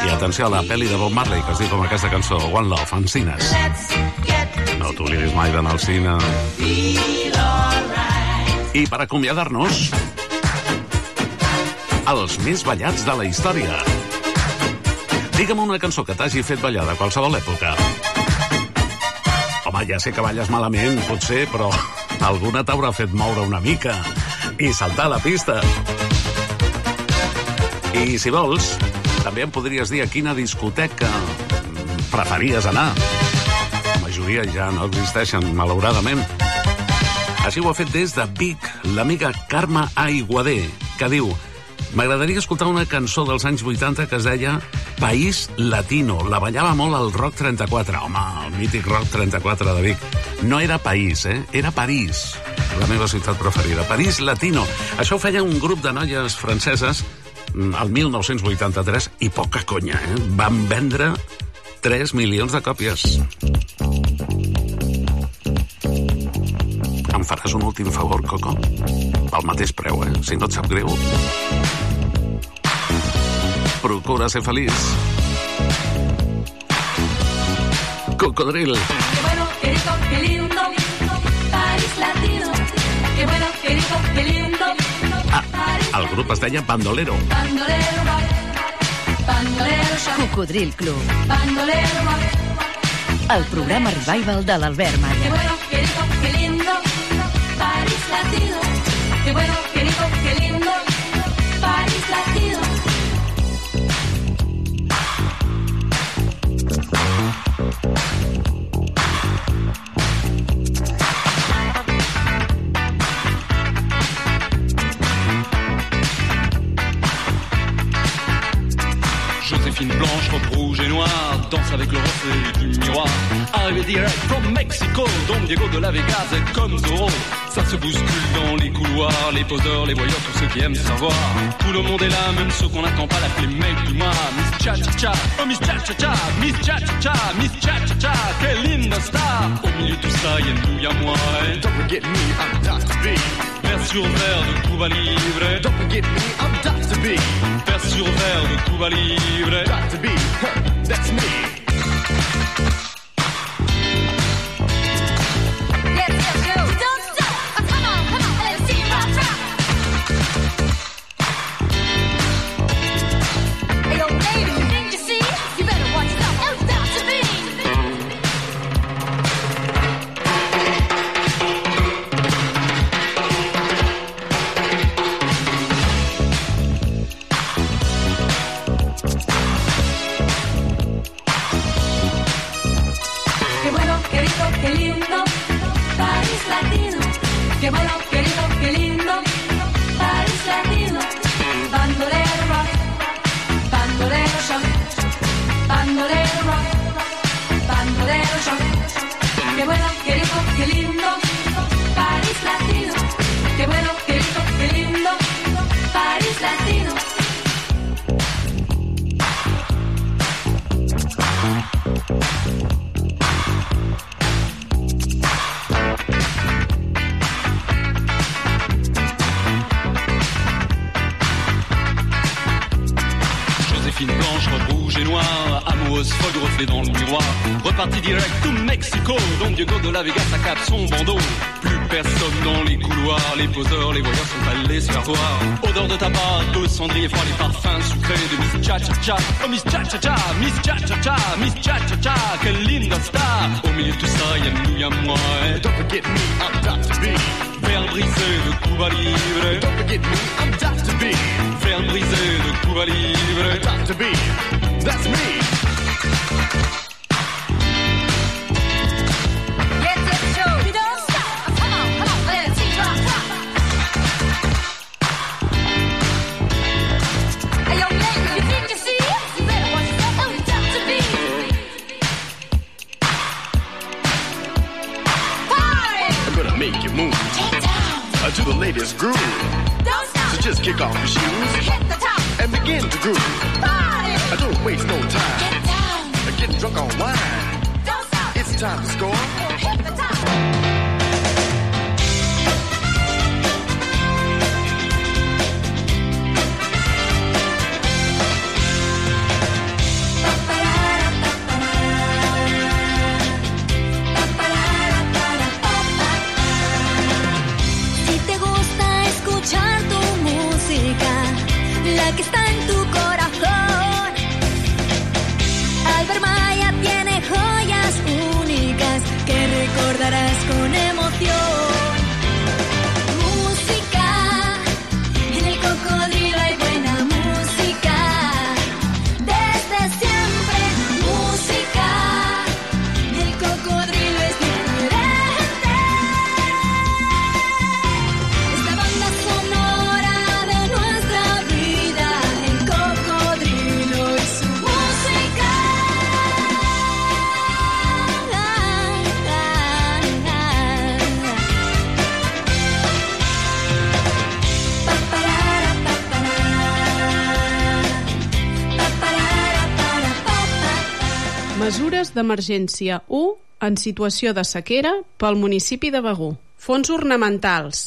I atenció a la pel·li de Bob Marley, que es diu com aquesta cançó, One Love, en cines. No t'oblidis mai d'anar al cine. I per acomiadar-nos, els més ballats de la història. Digue'm una cançó que t'hagi fet ballar de qualsevol època. Home, ja sé que balles malament, potser, però alguna t'haurà fet moure una mica i saltar a la pista. I si vols, també em podries dir a quina discoteca preferies anar. La majoria ja no existeixen, malauradament. Així ho ha fet des de Vic l'amiga Carme Aiguader, que diu M'agradaria escoltar una cançó dels anys 80 que es deia País Latino. La ballava molt al Rock 34. Home, el mític Rock 34 de Vic. No era País, eh? Era París, la meva ciutat preferida. París Latino. Això ho feia un grup de noies franceses mm, el 1983 i poca conya, eh? Van vendre 3 milions de còpies. Em faràs un últim favor, Coco? Pel mateix preu, eh? Si no et sap greu. Procura ser feliç. Cocodril. Qué bueno, qué rico, qué lindo, París latino. Qué bueno, qué rico, qué lindo, El grup es deia Bandolero. bandolero bandolero Cocodril Club. bandolero. El programa revival de l'Albert Qué Malla. bueno, qué rico, qué lindo, París latino. Qué bueno, danse avec le reflet du miroir. Arrivé direct from Mexico, Don Diego de la Vegas est comme Zorro. Ça se bouscule dans les couloirs, les poseurs, les voyeurs, tous ceux qui aiment savoir. Tout le monde est là, même ceux qu'on n'attend pas, l'appeler mec du mois. Miss Cha Cha Cha, oh Miss Cha Cha Cha, Miss Cha Cha Cha, Miss Cha Cha Cha, quelle linda star. Au milieu de tout ça, y'a nous, y'a moi. Don't forget me, I'm Dr. Vers sur verre de Cuba Libre. Don't forget me, I'm Dr. B. Vers sur verre de Cuba Libre. Dr. B, huh, that's me. Miss Cha Cha d'emergència 1 en situació de sequera pel municipi de Begú. Fons ornamentals.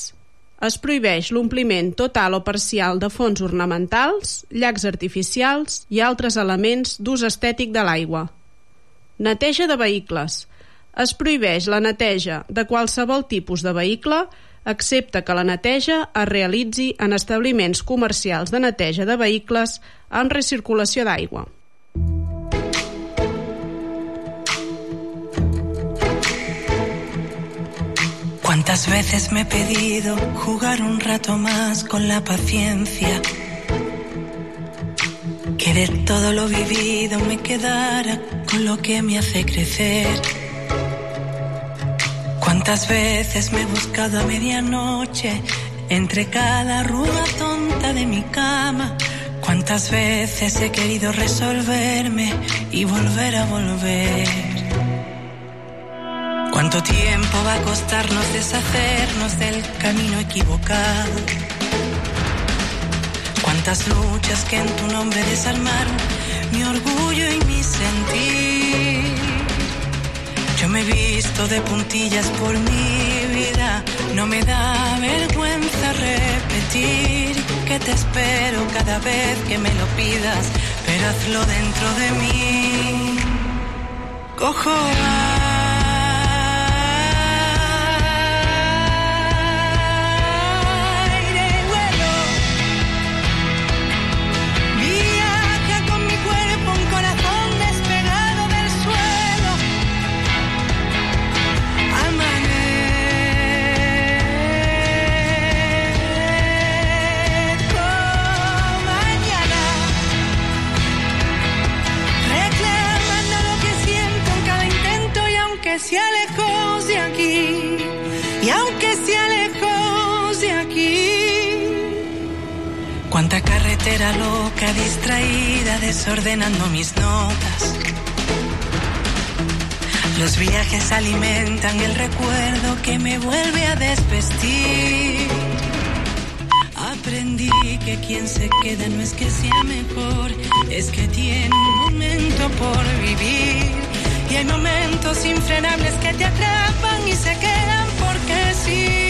Es prohibeix l'ompliment total o parcial de fons ornamentals, llacs artificials i altres elements d'ús estètic de l'aigua. Neteja de vehicles. Es prohibeix la neteja de qualsevol tipus de vehicle excepte que la neteja es realitzi en establiments comercials de neteja de vehicles amb recirculació d'aigua. ¿Cuántas veces me he pedido jugar un rato más con la paciencia? Que de todo lo vivido me quedara con lo que me hace crecer. ¿Cuántas veces me he buscado a medianoche entre cada arruga tonta de mi cama? ¿Cuántas veces he querido resolverme y volver a volver? ¿Cuánto tiempo va a costarnos deshacernos del camino equivocado? ¿Cuántas luchas que en tu nombre desarmaron mi orgullo y mi sentir? Yo me he visto de puntillas por mi vida, no me da vergüenza repetir que te espero cada vez que me lo pidas, pero hazlo dentro de mí. Cojo aire Cuánta carretera loca, distraída, desordenando mis notas. Los viajes alimentan el recuerdo que me vuelve a desvestir. Aprendí que quien se queda no es que sea mejor, es que tiene un momento por vivir. Y hay momentos infrenables que te atrapan y se quedan porque sí.